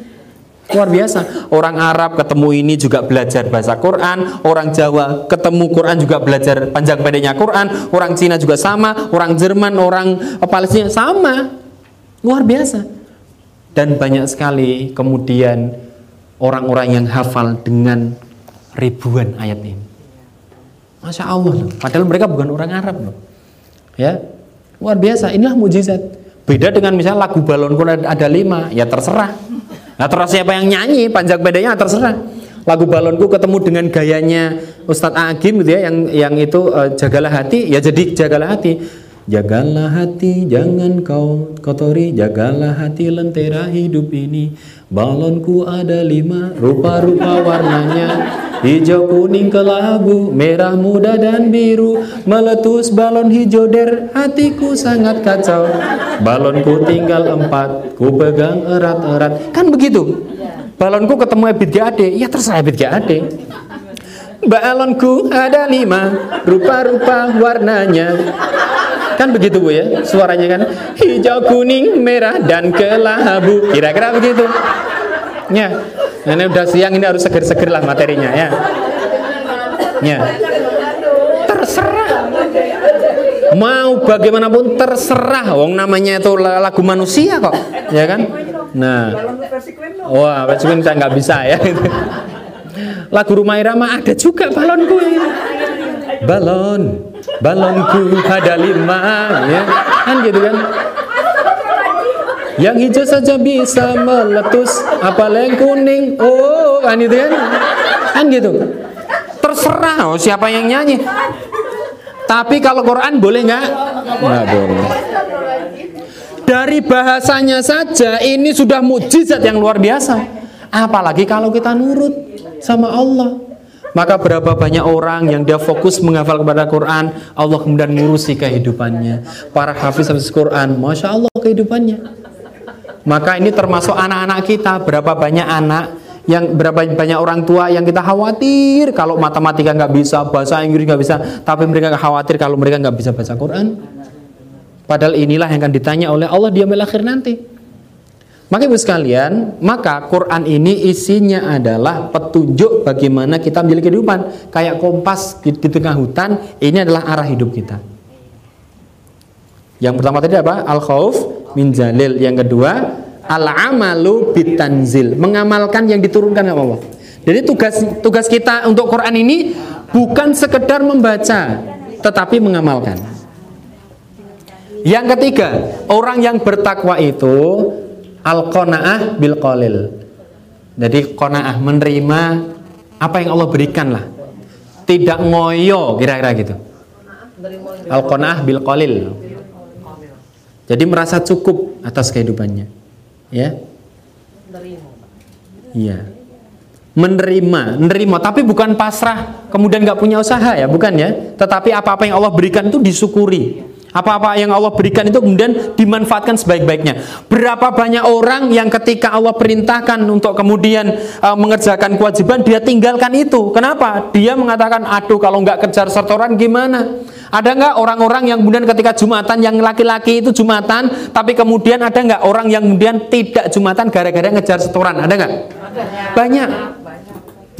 Luar biasa. Orang Arab ketemu ini juga belajar bahasa Quran, orang Jawa ketemu Quran juga belajar panjang pendeknya Quran, orang Cina juga sama, orang Jerman, orang Palestina sama. Luar biasa. Dan banyak sekali kemudian orang-orang yang hafal dengan ribuan ayat ini. Masya Allah loh. Padahal mereka bukan orang Arab loh. Ya, luar biasa. Inilah mujizat. Beda dengan misalnya lagu balonku ada lima, ya terserah. Nah terus siapa yang nyanyi panjang pendeknya terserah. Lagu balonku ketemu dengan gayanya Ustadz Agim gitu ya yang yang itu uh, jagalah hati ya jadi jagalah hati. Jagalah hati jangan kau kotori Jagalah hati lentera hidup ini Balonku ada lima Rupa-rupa warnanya. Hijau, kuning, kelabu Merah, muda, dan biru. Meletus balon hijau der. Hatiku sangat kacau. Balonku tinggal empat Ku pegang erat-erat. Kan begitu? Balonku ketemu Ebit GAD Ya terserah Ebit GAD Balonku ada lima Rupa-rupa warnanya Kan begitu Bu ya Suaranya kan? Hijau, kuning, merah, dan kelabu. Kira-kira begitu. Ya Ini udah siang ini harus seger-seger lah materinya ya. Ya. Terserah. Mau bagaimanapun terserah. Wong namanya itu lagu manusia kok Ya kan? Nah. Wah versi Queen saya nggak bisa ya. Lagu Rumah Irama ada juga balonku ya. Balon Balonku ada lima ya. Kan gitu kan Yang hijau saja bisa meletus, apalagi yang kuning. Oh, kan itu kan? Kan gitu. Terserah oh, siapa yang nyanyi. Tapi kalau Quran boleh nggak? Nggak boleh. Dari bahasanya saja ini sudah mujizat yang luar biasa. Apalagi kalau kita nurut sama Allah. Maka berapa banyak orang yang dia fokus menghafal kepada Quran, Allah kemudian ngurusi kehidupannya. Para hafiz hafiz Quran, masya Allah kehidupannya. Maka ini termasuk anak-anak kita. Berapa banyak anak yang berapa banyak orang tua yang kita khawatir kalau matematika nggak bisa, bahasa Inggris nggak bisa, tapi mereka khawatir kalau mereka nggak bisa baca Quran. Padahal inilah yang akan ditanya oleh Allah di akhir nanti. Maka ibu sekalian, maka Quran ini isinya adalah petunjuk bagaimana kita menjalani kehidupan. Kayak kompas di, di tengah hutan, ini adalah arah hidup kita. Yang pertama tadi apa? Al khauf min jalil. Yang kedua, al amalu bitanzil. Mengamalkan yang diturunkan oleh Allah. Jadi tugas tugas kita untuk Quran ini bukan sekedar membaca, tetapi mengamalkan. Yang ketiga, orang yang bertakwa itu al qanaah bil qalil. Jadi qanaah menerima apa yang Allah berikan lah. Tidak ngoyo kira-kira gitu. Al qanaah bil qalil. Jadi merasa cukup atas kehidupannya. Ya. Iya. Menerima, menerima, tapi bukan pasrah, kemudian nggak punya usaha ya, bukan ya. Tetapi apa-apa yang Allah berikan itu disyukuri. Apa-apa yang Allah berikan itu kemudian dimanfaatkan sebaik-baiknya. Berapa banyak orang yang ketika Allah perintahkan untuk kemudian uh, mengerjakan kewajiban, dia tinggalkan itu. Kenapa? Dia mengatakan, aduh kalau nggak kejar setoran gimana? Ada nggak orang-orang yang kemudian ketika Jumatan yang laki-laki itu Jumatan, tapi kemudian ada nggak orang yang kemudian tidak Jumatan gara-gara ngejar setoran? Ada nggak? Banyak.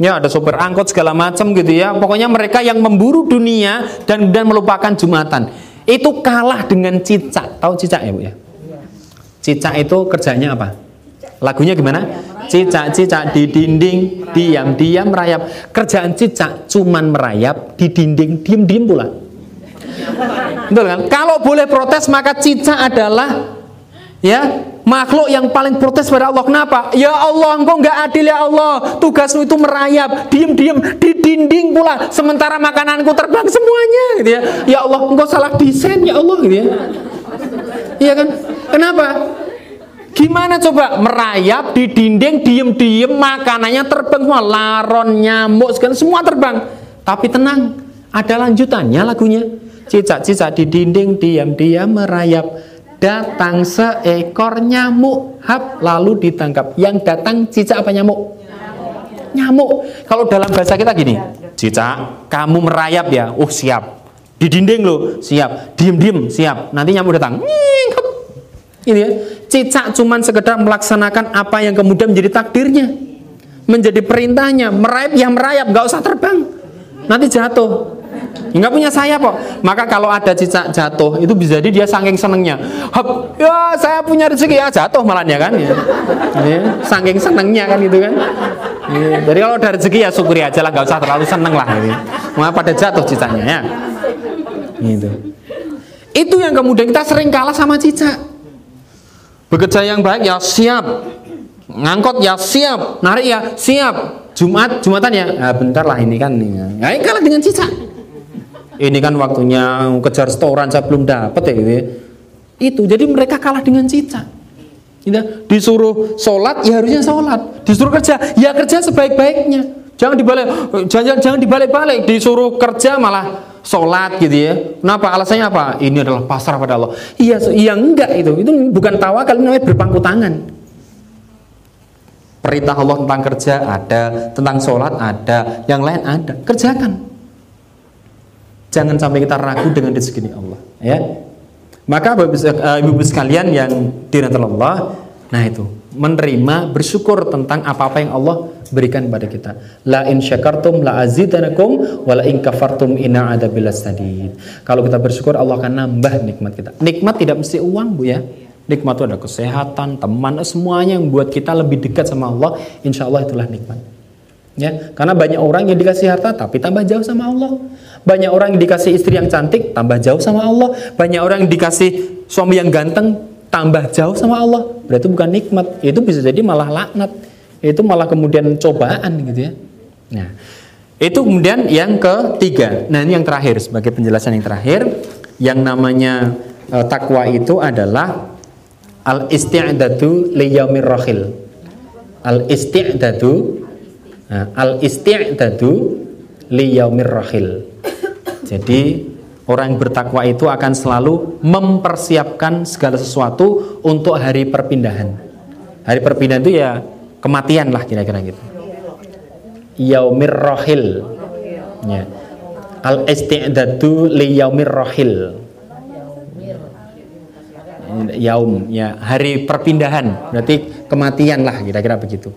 Ya ada sopir angkot segala macam gitu ya. Pokoknya mereka yang memburu dunia dan kemudian melupakan Jumatan itu kalah dengan cicak. Tahu cicak ya bu ya? Cicak itu kerjanya apa? Lagunya gimana? Cicak-cicak di dinding, diam-diam merayap. Kerjaan cicak cuman merayap di dinding, diam-diam pula. Betul kan? Kalau boleh protes maka cicak adalah ya makhluk yang paling protes pada Allah. Kenapa? Ya Allah, engkau nggak adil ya Allah. Tugasmu itu merayap, diem-diem di dinding pula. Sementara makananku terbang semuanya, gitu ya. Ya Allah, engkau salah desain ya Allah, gitu ya. Iya kan? Kenapa? Gimana coba merayap di dinding diem-diem makanannya terbang semua laron nyamuk segala semua terbang tapi tenang ada lanjutannya lagunya cicak-cicak di dinding diam-diam merayap datang seekor nyamuk hap lalu ditangkap. Yang datang cicak apa nyamuk? Nyamuk. Kalau dalam bahasa kita gini cicak kamu merayap ya. Oh siap. Di dinding lo siap. Diem diem siap. Nanti nyamuk datang. Ini ya. Cicak cuman sekedar melaksanakan apa yang kemudian menjadi takdirnya. Menjadi perintahnya. Merayap yang merayap nggak usah terbang. Nanti jatuh nggak punya sayap kok maka kalau ada cicak jatuh itu bisa jadi dia saking senengnya. Hop, ya saya punya rezeki ya jatuh malah ya kan ya. ya saking senengnya kan gitu kan. Ya, jadi kalau ada rezeki ya syukuri aja lah nggak usah terlalu seneng lah gitu. Maka pada jatuh cicaknya ya. Gitu. Itu yang kemudian kita sering kalah sama cicak. Bekerja yang baik ya siap. Ngangkot ya siap. Narik ya siap. Jumat Jumatan ya. Nah, bentar lah ini kan ya. Ini kalah dengan cicak ini kan waktunya kejar setoran saya belum dapat ya gitu ya. Itu jadi mereka kalah dengan cicak. Ya, disuruh sholat ya harusnya sholat, disuruh kerja ya kerja sebaik-baiknya. Jangan dibalik, jangan jangan dibalik-balik, disuruh kerja malah sholat gitu ya. Kenapa? Alasannya apa? Ini adalah pasrah pada Allah. Iya, iya enggak itu, itu bukan tawakal, ini namanya berpangku tangan. Perintah Allah tentang kerja ada, tentang sholat ada, yang lain ada. Kerjakan. Jangan sampai kita ragu dengan rezeki Allah, ya. Maka eh, ibu-ibu sekalian yang dirahmati Allah, nah itu menerima bersyukur tentang apa-apa yang Allah berikan pada kita. La in syakartum la azidanakum wa la in kafartum inna adzabilas sadid. Kalau kita bersyukur Allah akan nambah nikmat kita. Nikmat tidak mesti uang, Bu ya. Nikmat itu ada kesehatan, teman, semuanya yang buat kita lebih dekat sama Allah. Insya Allah itulah nikmat. Ya, karena banyak orang yang dikasih harta tapi tambah jauh sama Allah. Banyak orang dikasih istri yang cantik, tambah jauh sama Allah. Banyak orang dikasih suami yang ganteng, tambah jauh sama Allah, berarti bukan nikmat. Itu bisa jadi malah laknat. Itu malah kemudian cobaan gitu ya. Nah, itu kemudian yang ketiga. Nah, ini yang terakhir sebagai penjelasan yang terakhir, yang namanya e, takwa itu adalah al isti'dadu liyaumir rahil. Al isti'dadu nah, al isti'dadu liyaumir rahil. Jadi orang yang bertakwa itu akan selalu mempersiapkan segala sesuatu untuk hari perpindahan. Hari perpindahan itu ya kematian lah kira-kira gitu. Yaumir rohil. Ya. al isti'dadu li yaumir rohil. Yaum ya. Hari perpindahan. Berarti kematian lah kira-kira begitu.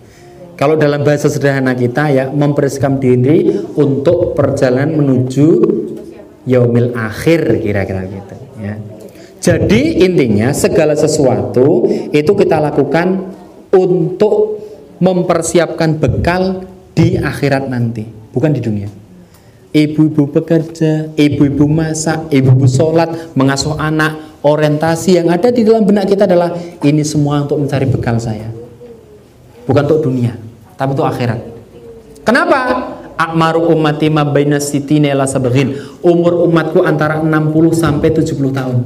Kalau dalam bahasa sederhana kita ya mempersiapkan diri untuk perjalanan menuju yaumil akhir kira-kira gitu ya jadi intinya segala sesuatu itu kita lakukan untuk mempersiapkan bekal di akhirat nanti, bukan di dunia. Ibu-ibu bekerja, ibu-ibu masak, ibu-ibu sholat, mengasuh anak, orientasi yang ada di dalam benak kita adalah ini semua untuk mencari bekal saya. Bukan untuk dunia, tapi untuk akhirat. Kenapa? Akmaru ummati ma baina sitine la sabaghin. Umur umatku antara 60 sampai 70 tahun.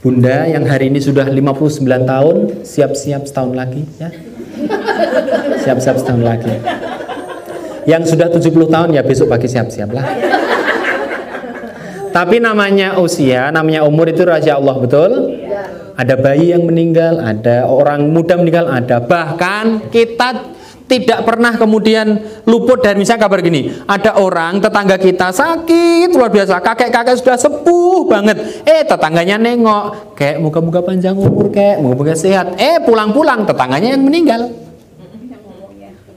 Bunda yang hari ini sudah 59 tahun, siap-siap setahun lagi ya. Siap-siap setahun lagi. Yang sudah 70 tahun ya besok pagi siap-siap lah. Tapi namanya usia, namanya umur itu raja Allah betul? Ada bayi yang meninggal, ada orang muda meninggal, ada bahkan kita tidak pernah kemudian luput dari misalnya kabar gini ada orang tetangga kita sakit luar biasa kakek-kakek sudah sepuh banget. Eh tetangganya nengok kayak muka-muka panjang umur kayak muka-muka sehat. Eh pulang-pulang tetangganya yang meninggal.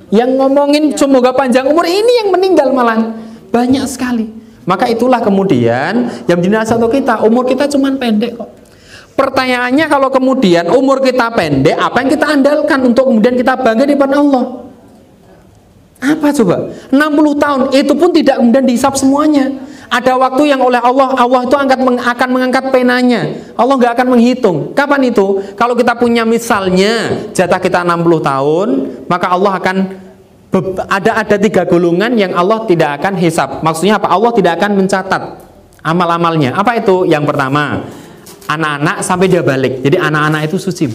Yang ngomongin semoga panjang umur ini yang meninggal malah. Banyak sekali. Maka itulah kemudian yang menjadi satu kita umur kita cuma pendek kok. Pertanyaannya kalau kemudian umur kita pendek, apa yang kita andalkan untuk kemudian kita bangga di depan Allah? Apa coba? 60 tahun itu pun tidak kemudian dihisap semuanya. Ada waktu yang oleh Allah Allah itu angkat akan mengangkat penanya. Allah nggak akan menghitung. Kapan itu? Kalau kita punya misalnya jatah kita 60 tahun, maka Allah akan ada ada tiga golongan yang Allah tidak akan hisap. Maksudnya apa? Allah tidak akan mencatat amal-amalnya. Apa itu? Yang pertama, anak-anak sampai dia balik. Jadi anak-anak itu suci,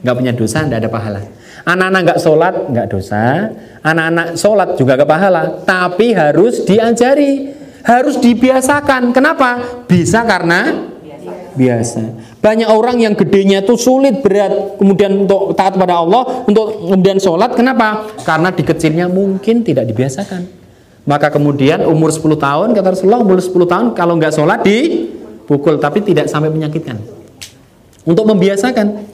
nggak punya dosa, nggak ada pahala. Anak-anak nggak sholat nggak dosa, anak-anak sholat juga nggak pahala, tapi harus diajari, harus dibiasakan. Kenapa? Bisa karena biasa. Banyak orang yang gedenya itu sulit berat, kemudian untuk taat pada Allah, untuk kemudian sholat. Kenapa? Karena di kecilnya mungkin tidak dibiasakan. Maka kemudian umur 10 tahun kata Rasulullah umur 10 tahun kalau nggak sholat dipukul tapi tidak sampai menyakitkan. Untuk membiasakan.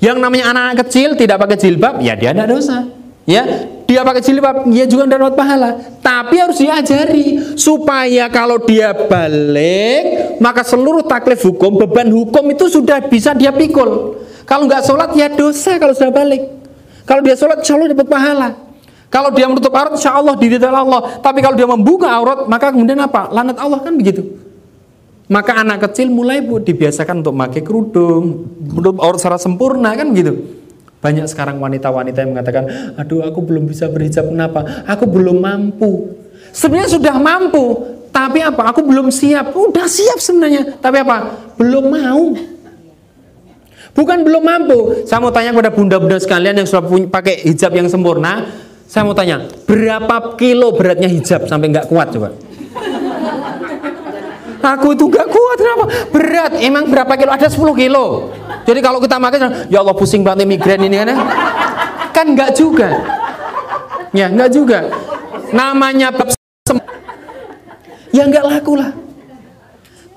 Yang namanya anak-anak kecil tidak pakai jilbab, ya dia tidak dosa. Ya, dia pakai jilbab, dia juga dapat pahala. Tapi harus diajari supaya kalau dia balik, maka seluruh taklif hukum, beban hukum itu sudah bisa dia pikul. Kalau nggak sholat ya dosa kalau sudah balik. Kalau dia sholat, insya Allah dapat pahala. Kalau dia menutup aurat, insya Allah diridhoi Allah. Tapi kalau dia membuka aurat, maka kemudian apa? Lanat Allah kan begitu. Maka anak kecil mulai bu dibiasakan untuk pakai kerudung, orang secara sempurna kan gitu. Banyak sekarang wanita-wanita yang mengatakan, aduh aku belum bisa berhijab kenapa? Aku belum mampu. Sebenarnya sudah mampu, tapi apa? Aku belum siap. Udah siap sebenarnya, tapi apa? Belum mau. Bukan belum mampu. Saya mau tanya kepada bunda-bunda sekalian yang sudah punya, pakai hijab yang sempurna. Saya mau tanya, berapa kilo beratnya hijab sampai nggak kuat coba? Aku itu gak kuat kenapa? Berat. Emang berapa kilo? Ada 10 kilo. Jadi kalau kita makan, ya Allah pusing banget migren ini kan? Ya. Kan nggak juga. Ya nggak juga. Namanya ya nggak laku lah.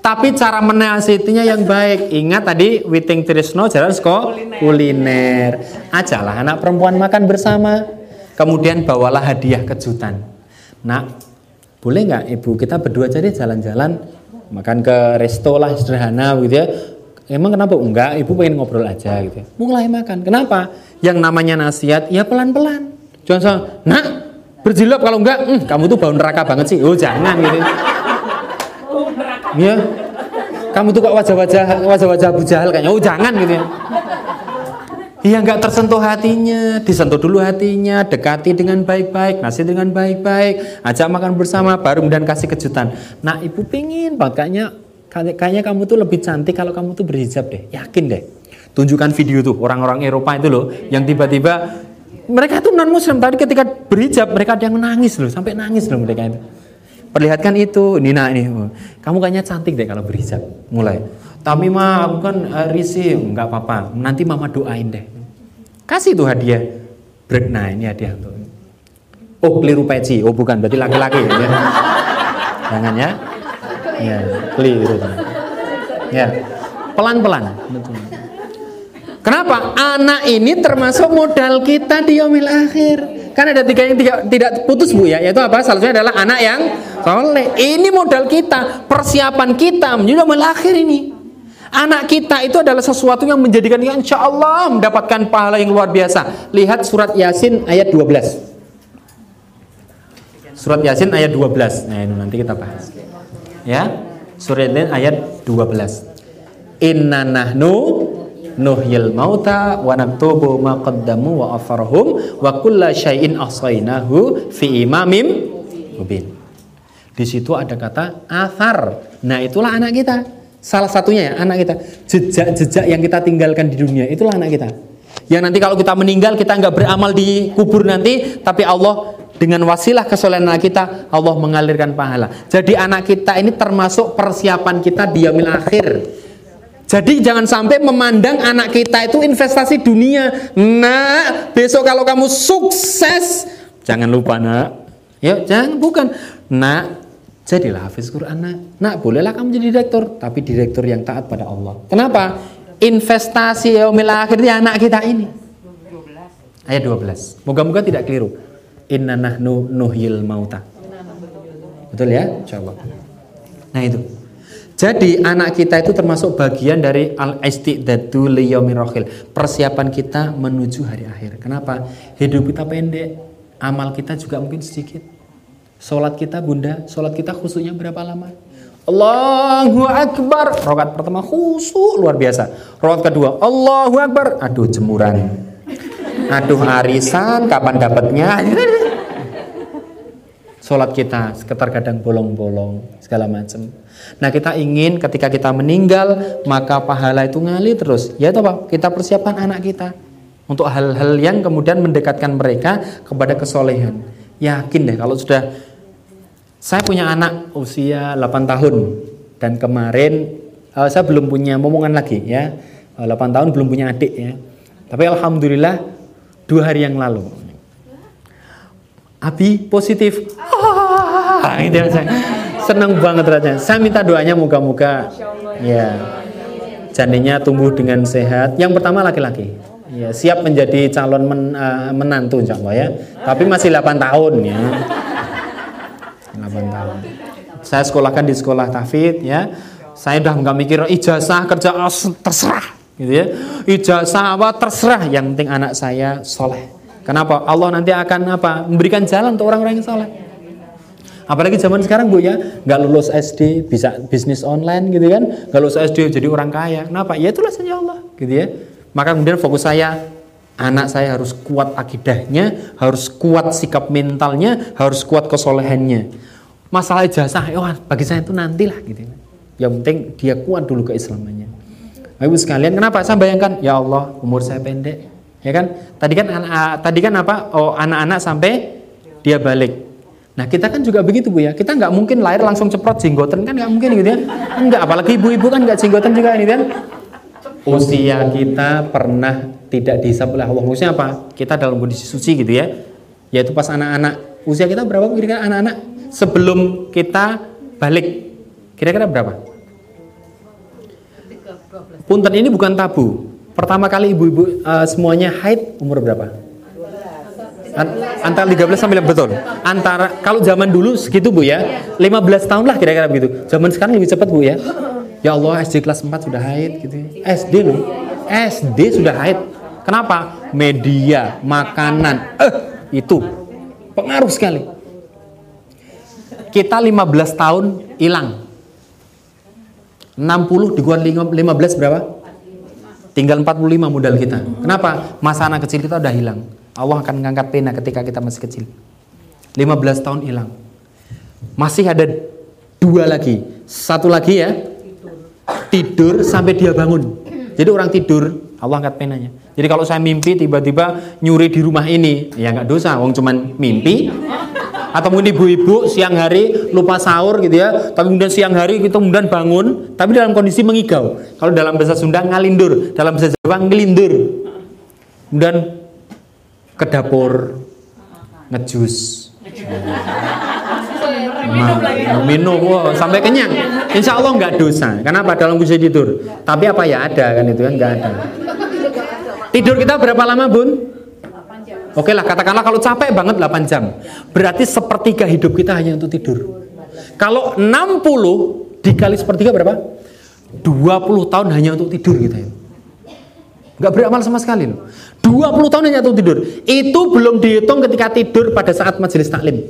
Tapi cara menasihatinya yang baik. Ingat tadi Witing Trisno jalan sekolah kuliner. Ajalah anak perempuan makan bersama. Kemudian bawalah hadiah kejutan. Nak, boleh nggak ibu kita berdua jadi jalan-jalan makan ke resto lah sederhana gitu ya. Emang kenapa? Enggak ibu pengen ngobrol aja gitu ya. mulai makan. Kenapa? Yang namanya nasihat ya pelan-pelan. Jangan so, nak berjilbab kalau enggak. Hm, kamu tuh bau neraka banget sih. Oh jangan gitu ya. Kamu tuh kok wajah-wajah wajah-wajah Abu Jahal kayaknya. Oh jangan gitu ya. Iya nggak tersentuh hatinya, disentuh dulu hatinya, dekati dengan baik-baik, ngasih dengan baik-baik, ajak makan bersama, baru kemudian kasih kejutan. Nah ibu pingin banget kayaknya kayaknya kamu tuh lebih cantik kalau kamu tuh berhijab deh, yakin deh. Tunjukkan video tuh orang-orang Eropa itu loh, yang tiba-tiba mereka itu non Muslim tadi ketika berhijab mereka ada yang nangis loh, sampai nangis loh mereka itu. Perlihatkan itu, Nina ini, kamu kayaknya cantik deh kalau berhijab, mulai. Tapi mah aku kan uh, risih, nggak apa-apa. Nanti mama doain deh. Kasih tuh hadiah. Break, nah ini hadiah untuk. Oh keliru peci, oh bukan, berarti laki-laki ya. Jangan ya. Ya, keliru. Ya, pelan-pelan. Kenapa? Anak ini termasuk modal kita di yomil akhir. Kan ada tiga yang tiga, tidak putus bu ya, yaitu apa? Salah satunya adalah anak yang soleh. Ini modal kita, persiapan kita menuju akhir ini. Anak kita itu adalah sesuatu yang menjadikan kita insya Allah mendapatkan pahala yang luar biasa. Lihat surat Yasin ayat 12. Surat Yasin ayat 12. Nah, ini nanti kita bahas. Ya. Surat Yasin ayat 12. Inna nahnu nuhyil mauta wa naktubu ma qaddamu wa afarhum wa kulla syai'in ahsainahu fi imamim mubin. Di situ ada kata athar. Nah, itulah anak kita. Salah satunya ya anak kita. Jejak-jejak yang kita tinggalkan di dunia itulah anak kita. Yang nanti kalau kita meninggal kita nggak beramal di kubur nanti, tapi Allah dengan wasilah kesolehan anak kita Allah mengalirkan pahala. Jadi anak kita ini termasuk persiapan kita di yaumil akhir. Jadi jangan sampai memandang anak kita itu investasi dunia. Nah, besok kalau kamu sukses, jangan lupa nak. Ya, jangan bukan. Nak, Jadilah hafiz Quran nak. Nak bolehlah kamu jadi direktur, tapi direktur yang taat pada Allah. Kenapa? Investasi yaumil akhirnya anak kita ini. Ayat 12. Moga-moga tidak keliru. Inna nahnu nuhyil mauta. Betul ya? Coba. Nah itu. Jadi anak kita itu termasuk bagian dari al istidadu liyaumir Persiapan kita menuju hari akhir. Kenapa? Hidup kita pendek, amal kita juga mungkin sedikit. Sholat kita bunda, sholat kita khususnya berapa lama? Allahu Akbar. Rokat pertama khusus luar biasa. Rokat kedua Allahu Akbar. Aduh jemuran. Aduh arisan kapan dapatnya? Sholat kita sekitar kadang bolong-bolong segala macam. Nah kita ingin ketika kita meninggal maka pahala itu ngalir terus. Ya itu apa? Kita persiapkan anak kita untuk hal-hal yang kemudian mendekatkan mereka kepada kesolehan. Yakin deh kalau sudah saya punya anak usia 8 tahun dan kemarin uh, saya belum punya momongan lagi ya. Uh, eh, 8 tahun belum punya adik ya. Tapi alhamdulillah dua hari yang lalu. Abi positif. Ah, gitu ya, saya senang banget rasanya. Saya minta doanya moga-moga ya janinnya tumbuh dengan sehat. Yang pertama laki-laki. Ya, siap menjadi calon men, uh, menantu ya. Tapi masih 8 tahun ya. 8 tahun. Saya sekolahkan di sekolah tafid ya. Saya udah nggak mikir ijazah kerja oh, terserah gitu ya. Ijazah apa terserah, yang penting anak saya soleh. Kenapa? Allah nanti akan apa? Memberikan jalan untuk orang-orang yang soleh. Apalagi zaman sekarang bu ya, nggak lulus SD bisa bisnis online gitu kan, nggak lulus SD jadi orang kaya. Kenapa? Ya itulah saja Allah, gitu ya. Maka kemudian fokus saya anak saya harus kuat akidahnya, harus kuat sikap mentalnya, harus kuat kesolehannya. Masalah ijazah oh, bagi saya itu nantilah gitu. Yang penting dia kuat dulu keislamannya Ibu sekalian kenapa? Saya bayangkan ya Allah umur saya pendek ya kan? Tadi kan anak tadi kan apa? Oh anak-anak sampai dia balik. Nah kita kan juga begitu bu ya. Kita nggak mungkin lahir langsung ceprot jenggotan kan nggak mungkin gitu ya. Enggak apalagi ibu-ibu kan nggak jenggotan juga ini kan usia kita pernah tidak dihisap oleh Allah maksudnya apa kita dalam kondisi suci gitu ya yaitu pas anak-anak usia kita berapa kira-kira anak-anak sebelum kita balik kira-kira berapa? Punten ini bukan tabu. Pertama kali ibu-ibu uh, semuanya haid umur berapa? antara 13 sampai betul. Antara kalau zaman dulu segitu Bu ya. 15 tahun lah kira-kira begitu. Zaman sekarang lebih cepat Bu ya. Ya Allah SD kelas 4 sudah haid gitu. SD loh. SD sudah haid. Kenapa? Media, makanan. Eh, itu pengaruh sekali kita 15 tahun hilang. 60 dikuat 15 berapa? Tinggal 45 modal kita. Kenapa? Masa anak kecil kita udah hilang. Allah akan mengangkat pena ketika kita masih kecil. 15 tahun hilang. Masih ada dua lagi. Satu lagi ya. Tidur sampai dia bangun. Jadi orang tidur, Allah angkat penanya. Jadi kalau saya mimpi tiba-tiba nyuri di rumah ini, ya nggak dosa, wong cuman mimpi. Atau mungkin ibu-ibu siang hari lupa sahur gitu ya, tapi kemudian siang hari kita kemudian bangun, tapi dalam kondisi mengigau. Kalau dalam bahasa Sunda ngalindur, dalam bahasa Jawa ngelindur. Kemudian ke dapur ngejus. Minum wah, sampai kenyang. Insya Allah nggak dosa. Kenapa dalam kondisi tidur? Tapi apa ya ada kan itu kan nggak ada. Tidur kita berapa lama bun? Oke lah katakanlah kalau capek banget 8 jam. Berarti sepertiga hidup kita hanya untuk tidur. Kalau 60 dikali sepertiga berapa? 20 tahun hanya untuk tidur kita ya. Nggak beramal sama sekali loh. 20 tahun hanya untuk tidur. Itu belum dihitung ketika tidur pada saat majelis taklim.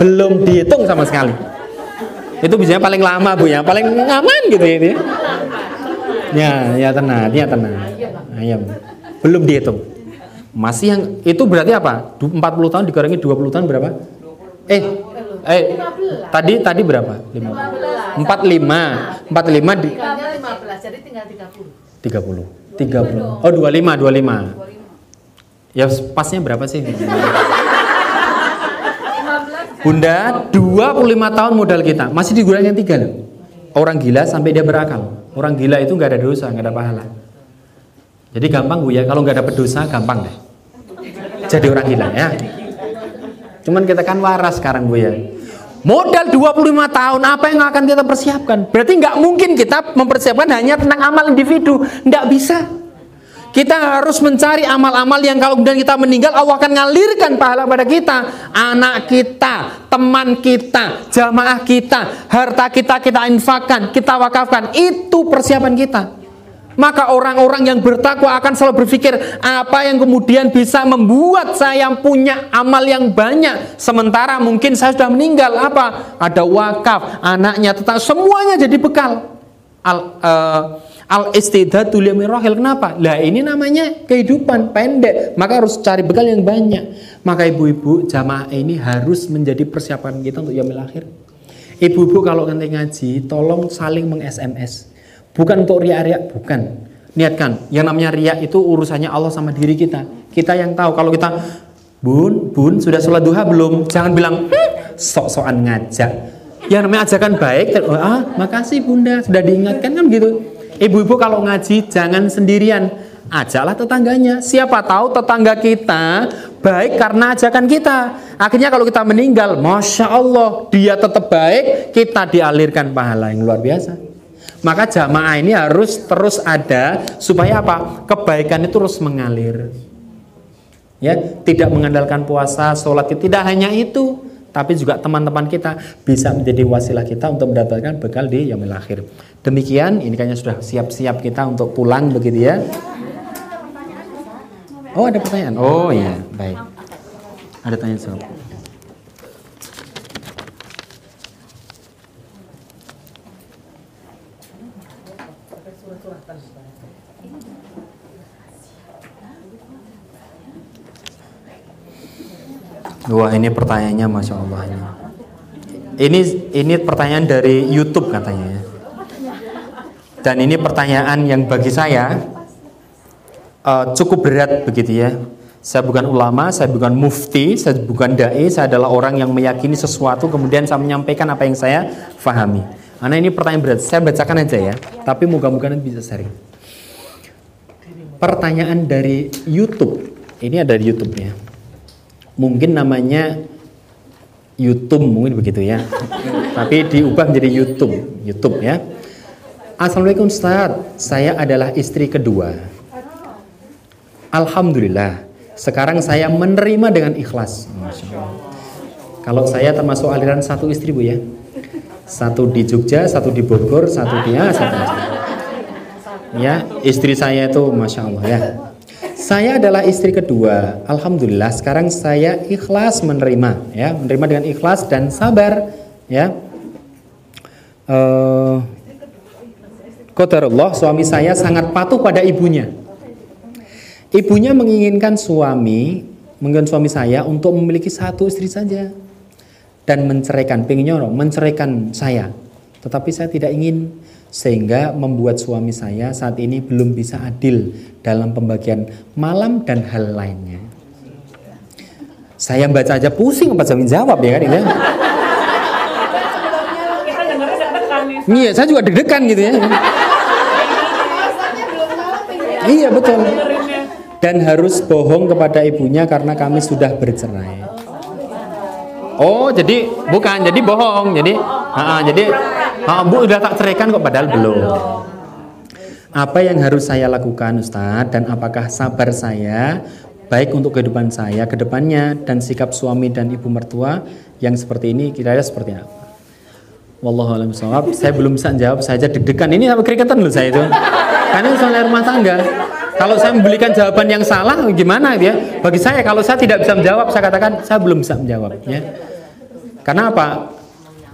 Belum dihitung sama sekali. Itu biasanya paling lama bu ya, paling aman gitu ya. ini. Ya, ya tenang, ya tenang. Ayam. Belum dihitung. Masih yang itu berarti apa? Du- 40 tahun dikurangi 20 tahun berapa? Eh, eh tadi tadi berapa? 5. 45. 45 di Tinggalnya 15, jadi tinggal 30. 30. 30. Oh, 25, 25. Ya pasnya berapa sih? Bunda, 25 tahun modal kita masih digunakan tiga loh. Orang gila sampai dia berakal. Orang gila itu nggak ada dosa, nggak ada pahala. Jadi gampang bu ya, kalau nggak dapat dosa gampang deh. Jadi orang gila ya. Cuman kita kan waras sekarang bu ya. Modal 25 tahun apa yang akan kita persiapkan? Berarti nggak mungkin kita mempersiapkan hanya tentang amal individu, nggak bisa. Kita harus mencari amal-amal yang kalau kemudian kita meninggal Allah akan ngalirkan pahala pada kita, anak kita, teman kita, jamaah kita, harta kita kita infakkan, kita wakafkan. Itu persiapan kita. Maka orang-orang yang bertakwa akan selalu berpikir apa yang kemudian bisa membuat saya punya amal yang banyak sementara mungkin saya sudah meninggal apa? Ada wakaf, anaknya, tetap semuanya jadi bekal. Al eh, al istidatu limirahil kenapa? Lah ini namanya kehidupan pendek, maka harus cari bekal yang banyak. Maka ibu-ibu jamaah ini harus menjadi persiapan kita untuk yaumil akhir. Ibu-ibu kalau nanti ngaji, tolong saling meng-SMS. Bukan untuk riak-riak, bukan. Niatkan, yang namanya riak itu urusannya Allah sama diri kita. Kita yang tahu kalau kita Bun, bun, sudah sholat duha belum? Jangan bilang, "Hmm, sok-sokan ngajak. Yang namanya ajakan baik, oh, ah, makasih bunda, sudah diingatkan kan gitu. Ibu-ibu kalau ngaji jangan sendirian, ajaklah tetangganya. Siapa tahu tetangga kita baik karena ajakan kita. Akhirnya kalau kita meninggal, masya Allah, dia tetap baik, kita dialirkan pahala yang luar biasa. Maka jamaah ini harus terus ada supaya apa? Kebaikan itu terus mengalir. Ya, tidak mengandalkan puasa, sholat tidak hanya itu, tapi juga teman-teman kita bisa menjadi wasilah kita untuk mendapatkan bekal di yaumil akhir. Demikian, ini kayaknya sudah siap-siap kita untuk pulang begitu ya. Oh, ada pertanyaan. Oh iya, baik. Ada tanya jawab. Wah ini pertanyaannya masya Allah ini. Ini ini pertanyaan dari YouTube katanya. ya. Dan ini pertanyaan yang bagi saya eh, cukup berat begitu ya. Saya bukan ulama, saya bukan mufti, saya bukan dai, saya adalah orang yang meyakini sesuatu kemudian saya menyampaikan apa yang saya fahami. Karena ini pertanyaan berat, saya bacakan aja ya. Tapi moga-moga bisa sharing. Pertanyaan dari YouTube. Ini ada di YouTube ya mungkin namanya YouTube mungkin begitu ya. Tapi diubah menjadi YouTube, YouTube ya. Assalamualaikum Ustaz, saya adalah istri kedua. Alhamdulillah, sekarang saya menerima dengan ikhlas. Kalau saya termasuk aliran satu istri bu ya, satu di Jogja, satu di Bogor, satu di ya, satu ya istri saya itu masya Allah ya. Saya adalah istri kedua. Alhamdulillah sekarang saya ikhlas menerima ya, menerima dengan ikhlas dan sabar ya. eh Qadarullah suami saya sangat patuh pada ibunya. Ibunya menginginkan suami, menginginkan suami saya untuk memiliki satu istri saja dan menceraikan, pengennya menceraikan saya. Tetapi saya tidak ingin sehingga membuat suami saya saat ini belum bisa adil dalam pembagian malam dan hal lainnya. Saya baca aja pusing apa jamin jawab ya kan itu ya. Kita dengarnya deg-degan nih. Iya, saya juga deg-degan gitu ya. Iya betul. Dan harus bohong kepada ibunya karena kami sudah bercerai. Oh, jadi bukan, jadi bohong. Jadi, ah, jadi, ah, bu udah tak ceraikan kok padahal belum. Apa yang harus saya lakukan, Ustadz? Dan apakah sabar saya baik untuk kehidupan saya ke depannya dan sikap suami dan ibu mertua yang seperti ini kira-kira seperti apa? Wallahu a'lam. Saya belum bisa jawab, saya aja deg-degan. Ini sampai keringetan loh saya itu. Karena ini soal rumah tangga. Kalau saya memberikan jawaban yang salah, gimana ya? Bagi saya, kalau saya tidak bisa menjawab, saya katakan saya belum bisa menjawab. Ya. Karena apa?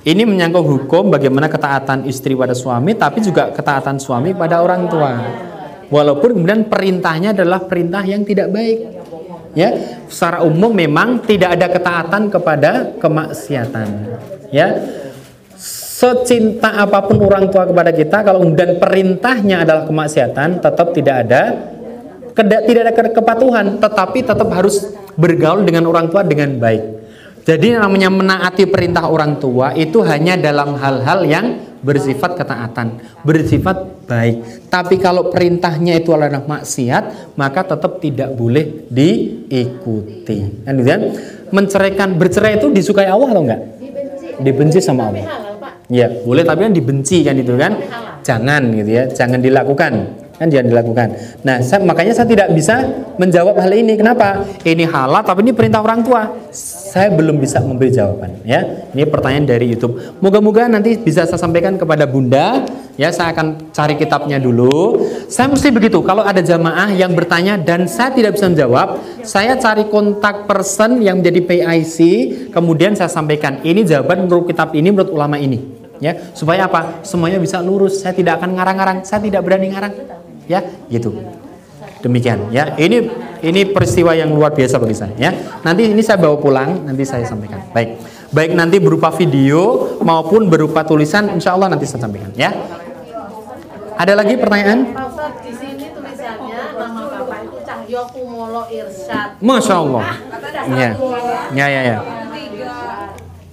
Ini menyangkut hukum bagaimana ketaatan istri pada suami, tapi juga ketaatan suami pada orang tua. Walaupun kemudian perintahnya adalah perintah yang tidak baik. Ya, secara umum memang tidak ada ketaatan kepada kemaksiatan. Ya, secinta apa pun orang tua kepada kita kalau kemudian perintahnya adalah kemaksiatan tetap tidak ada tidak ada ke- kepatuhan tetapi tetap harus bergaul dengan orang tua dengan baik jadi namanya menaati perintah orang tua itu hanya dalam hal-hal yang bersifat ketaatan bersifat baik. Tapi kalau perintahnya itu adalah maksiat maka tetap tidak boleh diikuti. Kan gitu kan menceraikan bercerai itu disukai Allah atau enggak? Dibenci. Sama Allah. halal Ya, boleh tapi kan dibenci kan itu kan. Jangan gitu ya, jangan dilakukan. Kan jangan dilakukan. Nah, saya, makanya saya tidak bisa menjawab hal ini. Kenapa? Ini halal tapi ini perintah orang tua. Saya belum bisa memberi jawaban ya. Ini pertanyaan dari YouTube. Moga-moga nanti bisa saya sampaikan kepada Bunda. Ya, saya akan cari kitabnya dulu. Saya mesti begitu. Kalau ada jamaah yang bertanya dan saya tidak bisa menjawab, saya cari kontak person yang menjadi PIC, kemudian saya sampaikan ini jawaban menurut kitab ini menurut ulama ini ya supaya apa semuanya bisa lurus saya tidak akan ngarang-ngarang saya tidak berani ngarang ya gitu. Demikian ya. Ini ini peristiwa yang luar biasa bagi saya ya. Nanti ini saya bawa pulang nanti saya sampaikan. Baik. Baik nanti berupa video maupun berupa tulisan insya Allah nanti saya sampaikan ya. Ada lagi pertanyaan? Di sini tulisannya nama bapak itu Cahyo Kumolo Irsyad. Masya Allah. Ya. Ya ya, ya.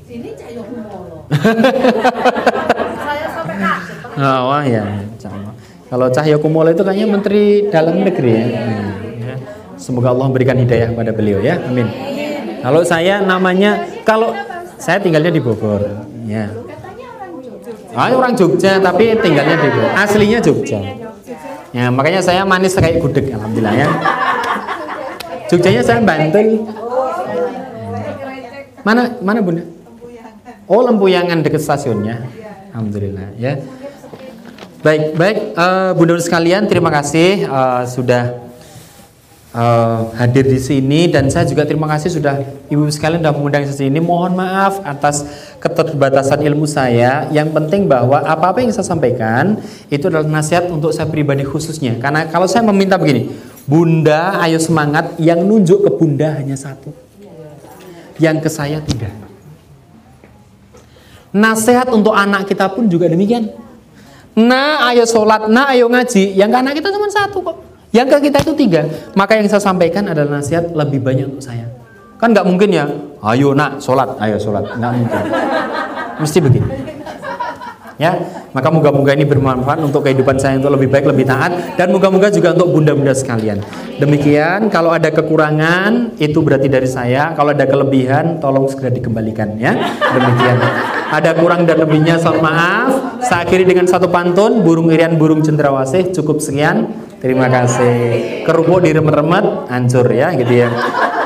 sini Cahyo Kumolo. Saya sampai kaget. Oh, wah ya, Allah. Kalau Cahyo Kumolo itu kayaknya Menteri Dalam Negeri ya. Semoga Allah memberikan hidayah kepada beliau ya. Amin. Kalau saya namanya kalau saya tinggalnya di Bogor, ya. Ah, orang Jogja tapi tinggalnya di Bogor. Aslinya Jogja. Ya, makanya saya manis kayak gudeg alhamdulillah ya. Jogjanya saya Bantul. Mana mana Bunda? Oh, Lempuyangan dekat stasiunnya. Alhamdulillah ya. Baik, baik eh, Bunda sekalian, terima kasih eh, sudah eh, hadir di sini dan saya juga terima kasih sudah Ibu sekalian sudah mengundang di sini. Mohon maaf atas keterbatasan ilmu saya. Yang penting bahwa apa-apa yang saya sampaikan itu adalah nasihat untuk saya pribadi khususnya. Karena kalau saya meminta begini, Bunda, ayo semangat. Yang nunjuk ke Bunda hanya satu, yang ke saya tidak. Nasihat untuk anak kita pun juga demikian. Nah, ayo sholat, nah, ayo ngaji. Yang ke anak kita cuma satu kok. Yang ke kita itu tiga. Maka yang saya sampaikan adalah nasihat lebih banyak untuk saya. Kan nggak mungkin ya, ayo nak sholat, ayo sholat. Nggak mungkin. Mesti begitu. Ya, maka moga-moga ini bermanfaat untuk kehidupan saya untuk lebih baik, lebih taat dan moga-moga juga untuk bunda-bunda sekalian. Demikian, kalau ada kekurangan itu berarti dari saya, kalau ada kelebihan tolong segera dikembalikan ya. Demikian. Ada kurang dan lebihnya mohon maaf. Saya akhiri dengan satu pantun burung irian burung cendrawasih cukup sekian. Terima kasih. Kerupuk diremet-remet hancur ya gitu ya.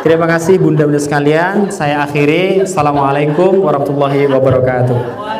Terima kasih bunda-bunda sekalian. Saya akhiri. Assalamualaikum warahmatullahi wabarakatuh.